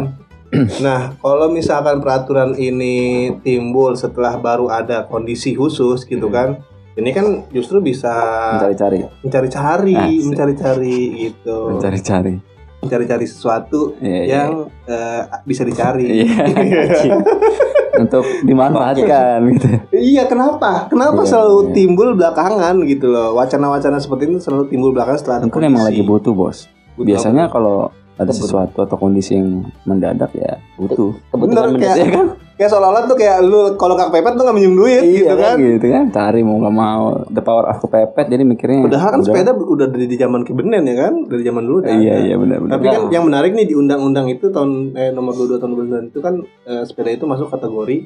Nah, kalau misalkan peraturan ini timbul setelah baru ada kondisi khusus gitu kan. Ini kan justru bisa Mencari-cari. mencari-cari, mencari-cari gitu. Mencari-cari. Mencari-cari sesuatu Iya, iya. yang eh, bisa dicari. Iya. Untuk dimanfaatkan gitu. Iya, kenapa? Kenapa Iya, selalu iya. timbul belakangan gitu loh? Wacana-wacana seperti itu selalu timbul belakangan setelah ada Mungkin emang lagi butuh bos. Butuh Biasanya kalau ada sesuatu atau kondisi yang mendadak ya butuh. Kebutuhan Bener, kayak, kan? kayak seolah-olah tuh kayak lu kalau kak pepet tuh gak minjem duit gitu kan. gitu kan. Cari mau nggak mau the power of kepepet jadi mikirnya. Padahal kan udah. sepeda udah dari di zaman kebenen ya kan, dari zaman dulu. udah Iya iya benar benar. Tapi kan yang menarik nih di undang-undang itu tahun eh, nomor 22 tahun 2009 itu kan eh, sepeda itu masuk kategori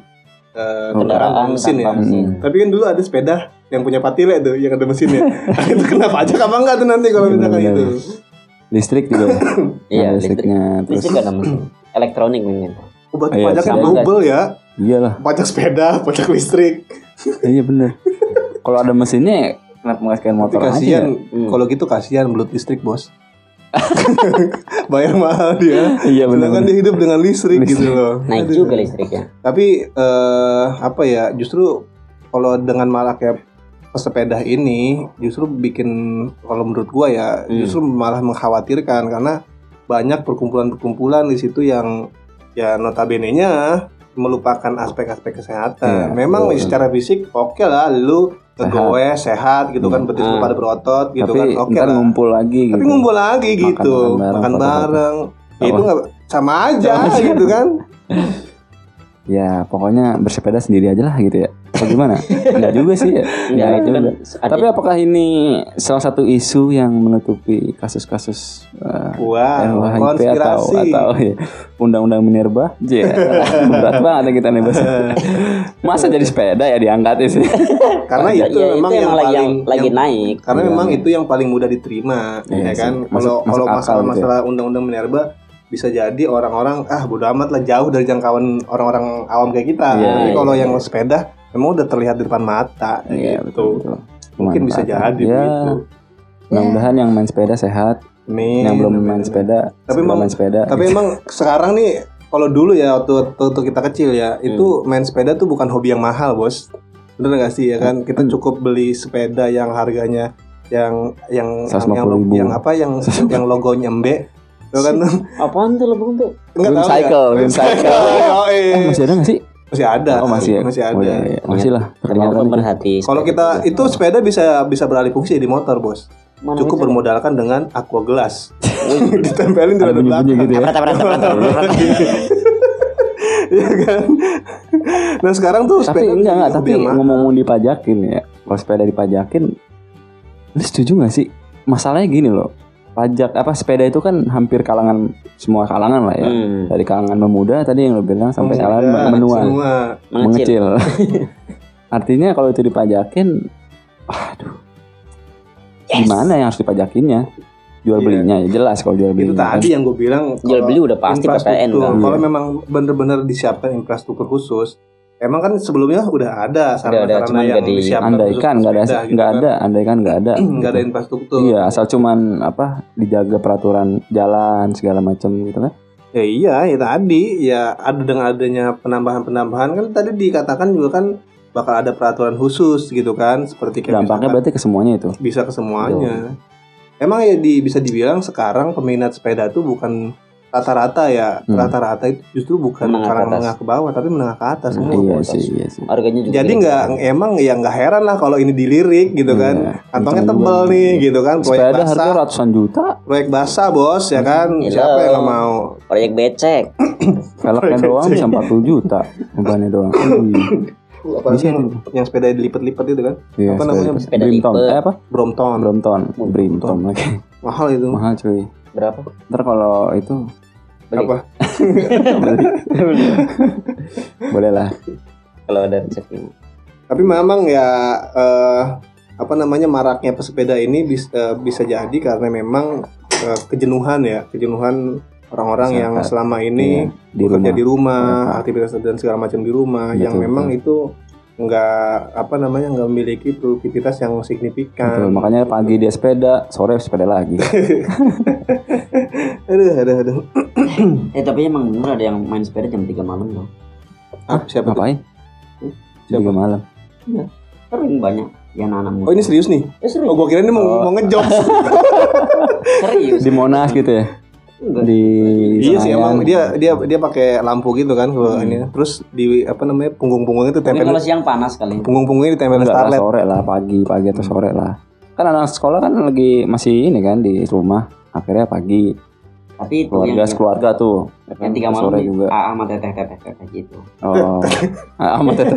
eh, kendaraan mesin ya. mesin. Tapi kan dulu ada sepeda yang punya patile tuh yang ada mesinnya. itu kena pajak apa enggak tuh nanti kalau misalkan Bener-bener. Listrik juga. ya? Iya, listrik. listriknya terus. Listrik ada mesin. Elektronik mungkin. Oh, berarti Iya, pajaknya sama. double ya. Iyalah. Pajak sepeda, pajak listrik. iya benar. Kalau ada mesinnya kenapa nggak sekalian Tapi motor aja? kasihan, ya? Hmm. kalau gitu kasihan belut listrik bos. Bayar mahal dia. Iya benar. Sedangkan dia hidup dengan listrik, gitu loh. Naik Aduh. juga listriknya. Tapi eh, apa ya? Justru kalau dengan maraknya pesepeda ini justru bikin kalau menurut gua ya Hmm. justru malah mengkhawatirkan karena banyak perkumpulan-perkumpulan di situ yang ya notabene-nya melupakan aspek-aspek kesehatan. Iya, Memang betul. secara fisik oke lah lu ngegoes sehat gitu kan betis lu Hmm. pada berotot gitu Tapi kan oke ntar lah. ngumpul lagi gitu. Tapi ngumpul lagi gitu, makan bareng, makan bareng. Ya, itu nggak sama aja gitu kan. Ya pokoknya bersepeda sendiri aja lah gitu ya. Apa gimana? Enggak juga sih ya. Itu kan juga. ada- Tapi apakah ini salah satu isu yang menutupi kasus-kasus uh, Wow, RUHIP atau konspirasi. atau ya, undang-undang minerba? Ya, berat banget ya kita nih bahas. Masa jadi sepeda ya diangkat sih? Karena Ya, itu ya, memang itu yang lagi paling yang lagi yang- naik. Karena Iya, memang iya. itu yang paling mudah diterima, Iya ya sih. kan. Kalau kalau masalah-masalah gitu undang-undang minerba bisa jadi orang-orang ah bodo amat lah jauh dari jangkauan orang-orang awam kayak kita. Iya, Tapi iya, kalau iya. yang sepeda memang udah terlihat di depan mata Iya gitu. betul. betul. Mungkin bisa jadi Ya, gitu. Mudah-mudahan yang main sepeda sehat, Amin, yang belum amin, main sepeda, Tapi emang- main sepeda. Tapi emang sekarang nih kalau dulu ya waktu, waktu, kita kecil ya itu Hmm. main sepeda tuh bukan hobi yang mahal bos. Bener gak sih ya kan? Hmm. Kita cukup beli sepeda yang harganya yang yang yang, yang, 150.000. yang apa yang yang logonya embe Tuh kan Apaan tuh lebih tuh? Enggak tahu cycle, ya? Wim cycle. Oh, iya. Eh, masih ada nggak sih? masih ada. Oh masih ya? Masih ada. Oh, iya, iya. Masih lah. Ternyata pemerhati. Kalau kita itu sepeda bisa bisa beralih fungsi di motor, Bos. Mana Cukup bisa? bermodalkan dengan aqua gelas. Ditempelin di belakang. gitu ya. Iya kan? Nah, sekarang tuh Tapi sepeda enggak enggak, tapi ngomong-ngomong dipajakin ya. Kalau sepeda dipajakin, lu setuju nggak sih? Masalahnya gini loh. Pajak apa sepeda itu kan hampir kalangan semua kalangan lah ya. Hmm, Dari kalangan pemuda tadi yang lo bilang sampai Pemuda, kalangan menua, semua. mengecil. mengecil. Artinya kalau itu dipajakin, aduh, gimana yang harus dipajakinnya? Jual Iya. belinya ya jelas kalau jual Itu belinya. tadi yang gue bilang Jual beli udah pasti PPN kan. Kalau Iya. memang benar-benar disiapkan infrastruktur khusus, emang kan sebelumnya udah ada Udah ada, sarana-sarana cuman yang nggak di- disiapkan andai kan nggak ada khusus sepeda, nggak gitu ada andai kan nggak ada kan. nggak ada infrastruktur. iya asal cuman apa dijaga peraturan jalan segala macam gitu kan Ya iya, ya tadi ya ada dengan adanya penambahan-penambahan kan tadi dikatakan juga kan bakal ada peraturan khusus gitu kan, seperti kayak dampaknya misalkan berarti ke semuanya itu bisa ke semuanya. Emang ya di, bisa dibilang sekarang peminat sepeda tuh bukan rata-rata ya, Hmm. rata-rata itu justru bukan Menengah ke kalangan atas. menengah ke bawah, tapi menengah ke atas semua. iya atas. sih iya sih Harganya juga. Jadi nggak emang ya nggak heran lah kalau ini dilirik gitu kan, Iya, kantongnya kencang tebel juga. nih gitu kan, proyek sepeda harga basah, ratusan juta proyek basah bos ya kan, Hello. siapa yang mau? proyek becek. velgnya doang bisa 40 juta bebannya doang Ih. apa Bisa yang, yang sepeda dilipat-lipat itu kan? Iya, Apa namanya? Sepeda Brimton. lipat. Eh apa? Brompton. Brompton. Brimton lagi. Mahal itu. Mahal cuy. Berapa? Ntar kalau itu Beli. Apa? Boleh lah. Kalau ada rezeki. Tapi memang ya eh, apa namanya maraknya pesepeda ini bisa bisa jadi karena memang eh, kejenuhan ya, kejenuhan orang-orang yang selama ini Iya, di bekerja rumah. di rumah, Mereka. aktivitas dan segala macam di rumah yang Betul, memang itu nggak apa namanya nggak memiliki produktivitas yang Betul, signifikan. makanya pagi dia sepeda, sore sepeda lagi. aduh, aduh, aduh. Eh tapi emang bener ada yang main sepeda jam 3 malam loh. Ah, siapa? Ngapain? Tiga malam. Sering banyak yang anak muda. Oh ini serius nih? Eh, serius. Oh, gua kira ini mau, Oh. mau ngejok. serius. Di Monas gitu ya. Enggak. Di iya sih emang dia dia dia pakai lampu gitu kan kalau Hmm. ini. Terus di apa namanya punggung-punggungnya itu tempel kalau siang panas kali. punggung-punggungnya ditempel lah, starlet. sore lah, pagi, pagi atau sore lah. Kan anak sekolah kan lagi masih ini kan di rumah. Akhirnya pagi Tapi itu keluarga yang sekeluarga tuh. Ya kan, yang tiga malam sore juga. ah, sama teteh teteh teteh gitu. Oh. Ah, Amat teteh.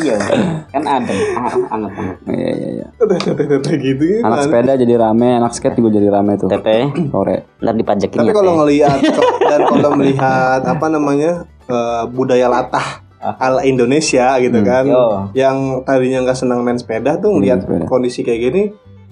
iya. Kan ada ah, anget anget. Iya iya iya. Teteh gitu Anak sepeda jadi rame, anak skate juga jadi rame tuh. Teteh, Sore. ntar dipajakin Tapi ya. kalau ngelihat dan kalau melihat apa namanya eh, budaya latah ala Indonesia gitu Hmm. kan, Yo. yang tadinya nggak senang main sepeda tuh Hmm, ngelihat sepeda. kondisi kayak gini,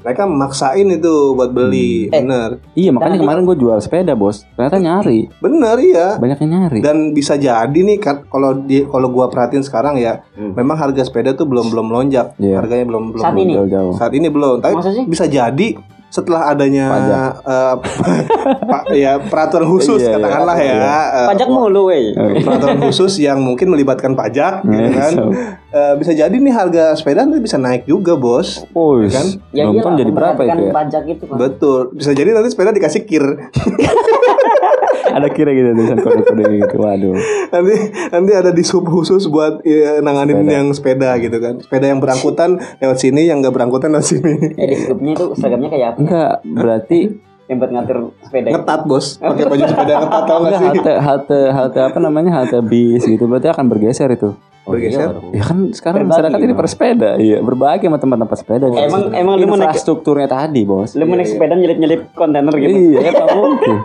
mereka maksain itu buat beli, Hmm. Eh. bener, Iya makanya Dan- kemarin gue jual sepeda bos. Ternyata nyari, bener iya. banyak yang nyari. Dan bisa jadi nih kan kalau di kalau gua perhatiin sekarang ya, Hmm. memang harga sepeda tuh belum belum lonjak, Iya. harganya belum belum Saat ini? Jauh-jauh. saat ini belum. Tapi bisa jadi setelah adanya Pajak. eh, pa- ya peraturan khusus Iya, iya. katakanlah ya eh, Pajak mulu, weh. peraturan khusus yang mungkin melibatkan pajak gitu Iya, kan so. Eh, bisa jadi nih harga sepeda nanti bisa naik juga bos Oh, kan? Ya iya, jadi berapa itu ya? pajak itu kan. betul bisa jadi nanti sepeda dikasih kir Ada kira gitu tulisan kode-kode gitu. Waduh. nanti nanti ada di sub khusus buat ya, nanganin Sepeda. yang sepeda gitu kan sepeda yang berangkutan lewat sini yang nggak berangkutan lewat sini Eh, di grupnya itu seragamnya kayak apa? Enggak, berarti Yang buat ngatur sepeda. itu. ngetat bos pakai baju sepeda ngetat tau nggak enggak sih halte halte halte apa namanya halte bis gitu berarti akan bergeser itu. Oh, iya bergeser. dong. Ya kan sekarang Berbagi masyarakat ini bersepeda, iya berbagi sama tempat-tempat sepeda. Emang- emang lu infrastrukturnya tadi bos. Lu mau naik sepeda nyelip-nyelip kontainer gitu. Iya, ya Pak mungkin.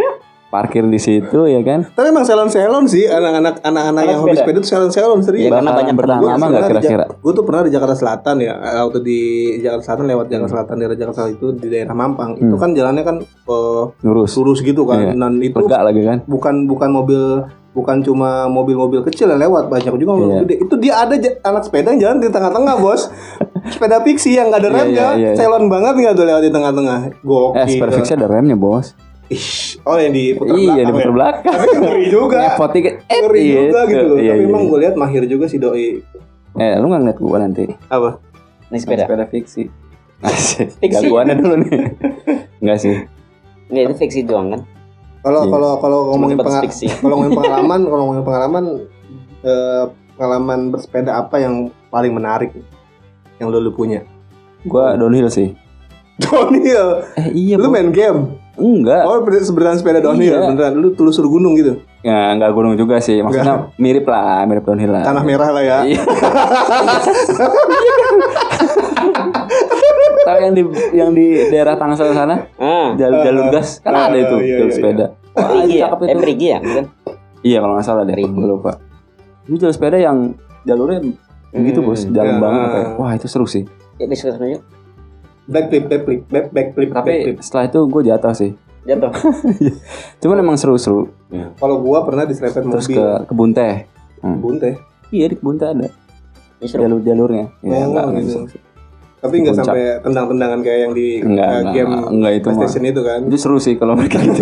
Parkir di situ ya kan. tapi emang salon salon sih anak-anak anak-anak yang hobi sepeda. sepeda tuh salon salon serius Iya, karena banyak bertahan lama nggak kira-kira? Gua tuh pernah di Jakarta Selatan ya, eh, waktu di Jakarta Selatan lewat Jakarta Selatan daerah Jakarta Selatan itu di daerah Mampang. Itu Hmm. kan jalannya kan eh, Lurus. lurus gitu kan. Iya. Dan itu Lega lagi kan. bukan bukan mobil bukan cuma mobil-mobil kecil yang lewat, banyak juga mobil Iya. gede. Itu dia ada anak sepeda yang jalan di tengah-tengah, Bos. sepeda fiksi yang gak ada Iya, remnya, iya, iya. salon banget nggak tuh lewat di tengah-tengah. Gokil. Eh, Super Fix ada remnya bos. Ih, oh yang di putar Iya di belakang putar ya? belakang. Tapi kan ngeri juga. Ngepot dikit. Eh, Ngeri juga gitu loh. Iya, Tapi iya, emang iya. gue lihat mahir juga si doi. Eh, lu nggak ngeliat gua nanti? Apa? Naik sepeda. Sepeda fiksi. Asik. Gangguannya dulu nih. Enggak sih. Nggak, itu fiksi doang kan. Kalau Iya. kalau kalau ngomongin sebatas penga- fiksi. kalau ngomongin pengalaman, kalau ngomongin pengalaman eh, pengalaman bersepeda apa yang paling menarik yang lo lu punya? Gua downhill sih. Downhill. Eh iya. lu main game? Enggak. Oh, ber- sebenarnya sepeda downhill Iya. beneran. Lu telusur gunung gitu. Ya, enggak gunung juga sih. Maksudnya mirip lah, mirip downhill lah. Tanah merah lah ya. Iya. Tahu yang di yang di daerah Tangsel sana, Ah. jalur jalur gas kan Ah, ada itu iya, jalur iya, sepeda. Wah, Perigi ya? cakep Eh, itu. perigi ya? Bukan? Iya kalau nggak salah deh, gue lupa. Itu jalur sepeda yang jalurnya begitu Hmm. bos, jalan Ya. banget ya. Wah itu seru sih. Ya, sana yuk. Backflip, backflip, back backflip, Tapi backflip. setelah itu gue jatuh sih. Jatuh. Cuman emang seru-seru. Kalau gua pernah diserempet Terus mobil. ke kebun teh. Hmm. Kebun teh. Iya di kebun teh ada Ya, seru. jalur-jalurnya. Ya, Oh, enggak, gitu. enggak bisa. Tapi nggak sampai tendang-tendangan kayak yang di Enggak, eh, enggak, game enggak, enggak, itu mah. PlayStation itu kan. Itu seru sih kalau mereka gitu.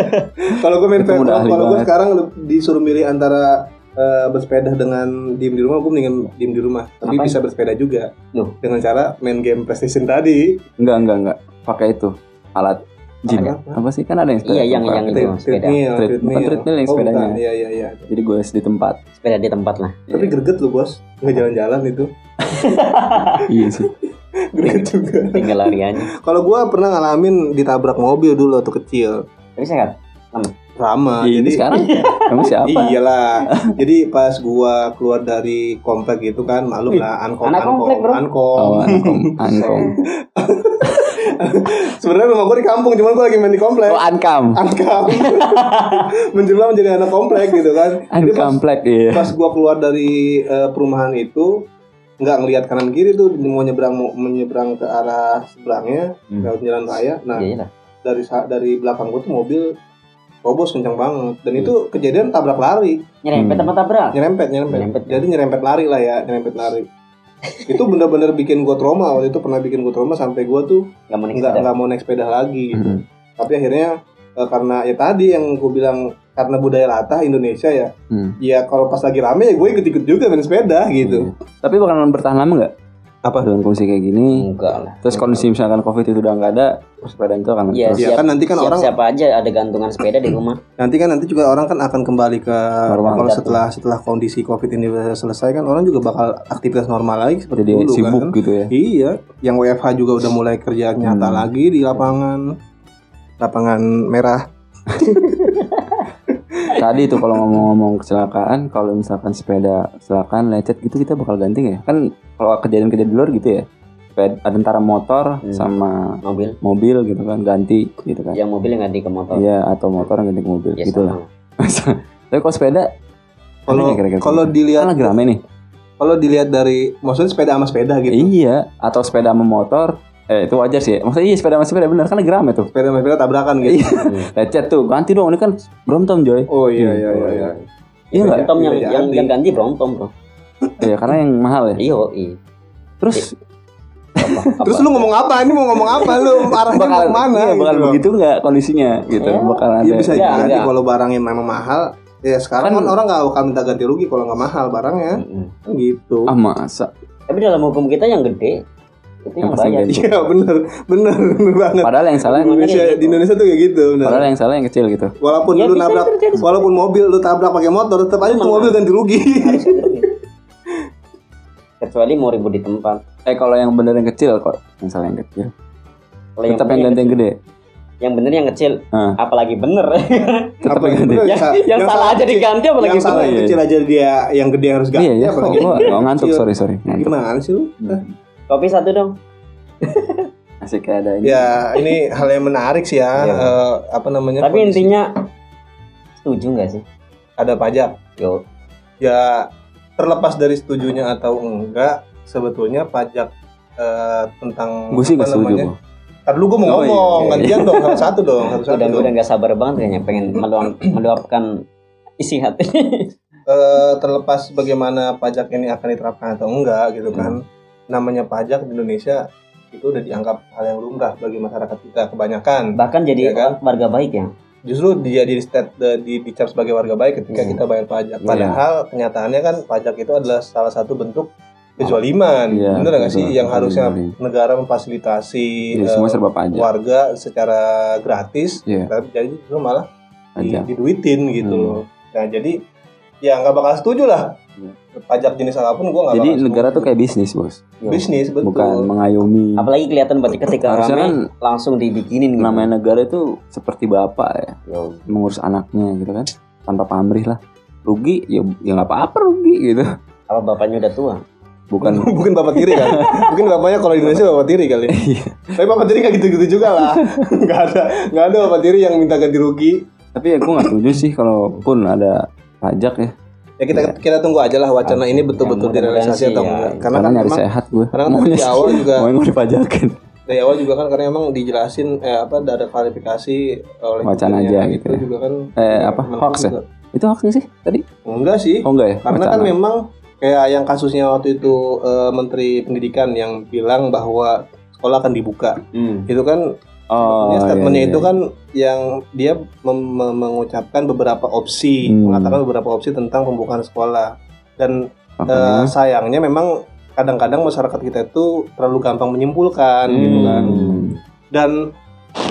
Kalau gue main ahli kalau gue sekarang disuruh milih antara eh, bersepeda dengan diem di rumah, gue mendingan diem di rumah. Tapi bisa bersepeda juga. Loh. Dengan cara main game PlayStation tadi. enggak, enggak, enggak. Pakai itu alat gym. Apa? Apa sih kan ada yang sepeda? Iya, yang- tempat. yang itu. Sepeda. Treadmill, yang Oh, sepedanya. Iya, iya, iya. Jadi gue di tempat. Sepeda di tempat lah. Tapi greget lu bos, nggak jalan-jalan itu. iya sih. Greget juga. Tinggal lari aja. Kalau gue pernah ngalamin ditabrak mobil dulu waktu kecil. Tapi sehat. Ini Jadi sekarang kamu siapa? Iyalah. Jadi pas gua keluar dari komplek gitu kan, maklum lah ankom anak ankom komplek, bro. ankom. Oh, Ankom, Ankom. Sebenarnya rumah gua di kampung, cuman gua lagi main di komplek. Oh, Ankam. Ankam. Menjelma menjadi anak komplek gitu kan. Jadi pas, Ankamplek iya. pas gua keluar dari eh, perumahan itu nggak ngelihat kanan kiri tuh mau nyebrang mau menyeberang ke arah seberangnya Hmm. lewat jalan raya. Nah, Iya lah. dari dari belakang gua tuh mobil robos kencang banget dan Hmm. itu kejadian tabrak lari Nyerempet Hmm. sama tabrak. nyerempet nyerempet, Nyerempet. jadi nyerempet lari lah ya nyerempet lari itu bener-bener bikin gua trauma waktu itu pernah bikin gua trauma sampai gua tuh Gak mau naik nggak sepeda. nggak mau naik sepeda lagi gitu Mm. tapi akhirnya eh, karena ya tadi yang gua bilang karena budaya latah Indonesia ya Hmm. ya kalau pas lagi rame ya gue ikut-ikut juga main sepeda gitu Tapi bakalan bertahan lama nggak? Apa? Dengan kondisi kayak gini. Enggak lah. Terus kondisi misalkan covid itu udah nggak ada, sepeda itu akan Iya, ya siap, kan nanti kan siap, orang siapa aja ada gantungan sepeda di rumah. nanti kan nanti juga orang kan akan kembali ke Normal. kalau setelah setelah kondisi covid ini selesai kan orang juga bakal aktivitas normal lagi seperti Jadi dulu sibuk kan gitu ya. Iya, yang WFH juga udah mulai kerja nyata Hmm. lagi di lapangan lapangan merah. Tadi itu kalau ngomong-ngomong kecelakaan, kalau misalkan sepeda kecelakaan lecet gitu kita bakal ganti ya? Kan kalau kejadian-kejadian di luar gitu ya. Sepeda ada antara motor Hmm. sama Mobil. mobil gitu kan ganti gitu kan. Yang mobil yang ganti ke motor. Iya atau motor yang ganti ke mobil Ya, gitu lah. sama. Tapi kalau sepeda Kalau kalau dilihat kan lagi rame nih. kalau dilihat dari maksudnya sepeda sama sepeda gitu. Iya, atau sepeda sama motor. Eh itu wajar sih. Maksudnya iya sepeda sama sepeda bener kan lagi rame tuh. Sepeda sama sepeda tabrakan gitu. Iya. Lecet tuh, ganti dong. Ini kan Brompton Joy. Oh iya iya iya iya. Iya nggak? Brompton yang, yang, yang ganti Brompton bro. Iya karena yang mahal ya. Iya, iya. Terus Apa, apa? Terus lu ngomong apa? Ini mau ngomong apa lu? Arahnya mau bakal ke mana? iya, bakal gitu begitu nggak kondisinya gitu. Iya. Bakal ada. Iya bisa Enggak, jadi enggak. kalau barangnya memang mahal. Ya sekarang Kan- kan, orang nggak bakal minta ganti rugi kalau nggak mahal barangnya. Mm-mm. Kan gitu. Ah masa. Tapi dalam hukum kita yang gede itu yang Yang pasti bayar. ganti. Iya bener bener bener banget. Padahal yang salah Di Indonesia, Makanya di Indonesia tuh kayak gitu. bener. padahal yang salah yang kecil gitu. Walaupun Ya, lu nabrak, terjadi. walaupun mobil lu tabrak pakai motor, tetap aja tuh mobil ganti rugi. Kecuali mau ribut di tempat. Eh kalau yang bener yang kecil kok, yang salah yang kecil. Kalau Tetap yang ganti yang gede. Yang bener yang kecil, Ah. apalagi bener. Tetap Apa yang ganti. bener? yang, yang salah aja diganti apalagi yang salah yang kecil aja dia yang gede harus ganti. Iya ya, apalagi yang gua ngantuk sorry sorry. Ngantuk. Gimana sih lu? Kopi satu dong. Asik kayak ada ini. Ya ini hal yang menarik sih ya. Iya. eh, apa namanya? Tapi kondisi- intinya setuju nggak sih? ada pajak. Yo, Ya terlepas dari setujunya atau enggak, sebetulnya pajak eh, tentang Gue sih apa nggak setuju. namanya? gua. Ntar dulu gue mau Oh, iya, ngomong, iya. gantian dong satu-satu dong, satu-satu udah dong. udah nggak sabar banget kayaknya pengen meluap, meluapkan isi hati. Eh, terlepas bagaimana pajak ini akan diterapkan atau enggak gitu kan Hmm. Namanya pajak di Indonesia itu udah dianggap hal yang lumrah bagi masyarakat kita kebanyakan Bahkan jadi Iya kan? warga baik ya. justru dia di state di, di dicap sebagai warga baik ketika Hmm. kita bayar pajak Iya. padahal kenyataannya kan pajak itu adalah salah satu bentuk kezaliman Iya, bener nggak sih yang harusnya negara memfasilitasi Jadi eh, semua serba pajak. warga secara gratis Iya. tapi jadi justru malah di, Pajak. diduitin gitu Hmm. loh. Nah jadi ya nggak bakal setuju lah pajak jenis apa pun gue nggak Jadi bakal negara setuju. tuh kayak bisnis bos, Yo. bisnis betul. bukan mengayomi. Apalagi kelihatan berarti ketika Harusnya rame kan langsung dibikinin gitu. Namanya negara itu seperti bapak ya, Yo. mengurus anaknya gitu kan, tanpa pamrih lah. Rugi ya ya nggak apa-apa rugi gitu. Apa bapaknya udah tua? Bukan Mungkin bapak tiri kan? Mungkin bapaknya kalau di Indonesia bapak tiri kali. Iya. Tapi bapak tiri nggak gitu-gitu juga lah. Nggak ada nggak ada bapak tiri yang minta ganti rugi. tapi ya gue nggak setuju sih kalaupun ada pajak ya Ya kita kita tunggu aja lah wacana ini betul-betul Ya, direalisasi atau ya. enggak. Karena karena kan nyari memang sehat gue karena kan di awal juga- mau yang dipajakin dari awal juga kan karena emang dijelasin eh, apa ada klarifikasi oleh Wacana aja itu gitu ya. juga kan Eh, apa, Kementerian hoax ya? itu hoax sih tadi Enggak sih. oh enggak ya Karena kan Wacana. memang kayak yang kasusnya waktu itu eh, Menteri Pendidikan yang bilang bahwa sekolah akan dibuka. Hmm. Itu kan oh, sebetulnya statementnya iya, itu iya. kan yang dia mengucapkan beberapa opsi, Hmm. mengatakan beberapa opsi tentang pembukaan sekolah. Dan Makanya, eh, sayangnya memang kadang-kadang masyarakat kita itu terlalu gampang menyimpulkan gitu kan. hmm, Dan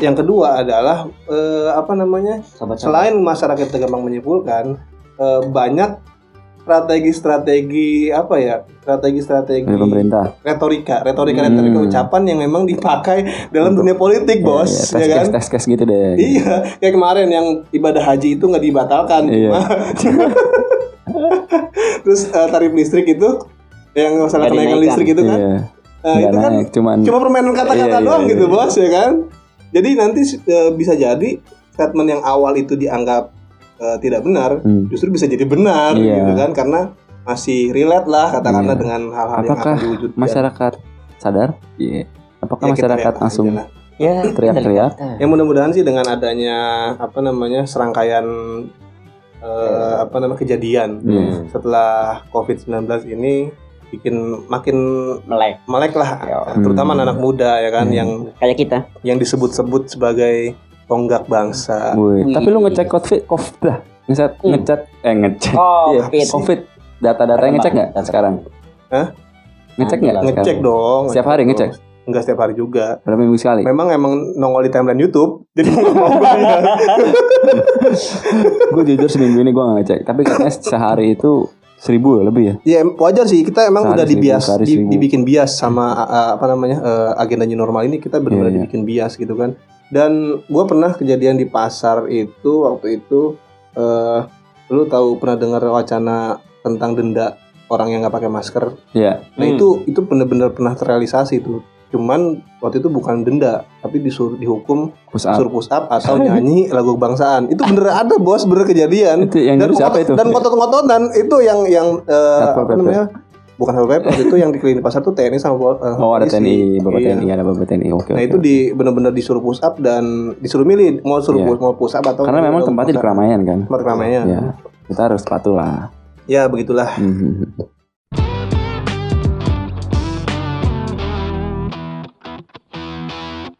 yang kedua adalah eh, apa namanya? Sahabat Selain masyarakat kita gampang menyimpulkan, eh, banyak strategi-strategi apa ya? Strategi-strategi Dari pemerintah. retorika, retorika, retorika ucapan yang memang dipakai dalam dunia politik, bos, Hmm. Iya, ya kan? tes tes gitu deh. Iya, kayak kemarin yang ibadah haji itu nggak dibatalkan, Iya. terus eh, tarif listrik itu yang masalah kenaikan listrik itu kan, Iya. Nah, itu kan naik, cuman cuma permainan kata-kata Iya, iya, doang iya, gitu iya. bos ya kan jadi nanti eh, bisa jadi statement yang awal itu dianggap eh, tidak benar Hmm. justru bisa jadi benar Iya. gitu kan karena masih relate lah katakanlah Iya. dengan hal-hal yang akan diwujudkan masyarakat sadar? Iya. Apakah Ya, masyarakat aja langsung. Ya, teriak-teriak? ya mudah-mudahan sih dengan adanya apa namanya serangkaian eh, apa namanya kejadian Iya. setelah COVID-19 ini bikin makin melek melek lah Ya. terutama Hmm. anak muda ya kan Hmm. yang kayak kita. yang disebut-sebut sebagai tonggak bangsa. Wih, tapi lu ngecek covid covid dah. Ngecek Hmm. ngecek eh ngecek. Oh, Iya, COVID. covid. Data-datanya ngecek nggak sekarang? Hah? ngecek nggak Ngecek dong Setiap hari ngecek? enggak setiap hari juga. Berapa minggu sekali? Memang emang nongol di timeline YouTube jadi gue jujur seminggu ini gue nggak ngecek. Tapi katanya sehari itu seribu ya lebih ya? Ya wajar sih. Kita emang Sehari udah seribu, dibias di- dibikin bias sama a- apa namanya eh, agenda new normal ini kita benar-benar Iya, iya. dibikin bias gitu kan dan gue pernah kejadian di pasar itu waktu itu eh lu tahu pernah dengar wacana tentang denda orang yang nggak pakai masker? Iya. Nah Hmm. itu itu benar-benar pernah terrealisasi tuh. Cuman waktu itu bukan denda tapi disuruh dihukum push up suruh push up atau nyanyi lagu kebangsaan. Itu bener ada bos bener kejadian. Itu yang dan siapa itu? dan ngotot-ngototan itu yang yang Satpol apa? namanya bukan satpol pp waktu itu yang di keliling pasar tuh TNI sama eh, oh ada. TNI bapak Iya. TNI ada bapak TNI oke nah oke, itu oke. di benar-benar disuruh push up dan disuruh milih mau suruh Iya. push, mau push up atau karena memang mau tempatnya di keramaian kan tempat keramaian ya kita harus patuh lah ya begitulah Mhm.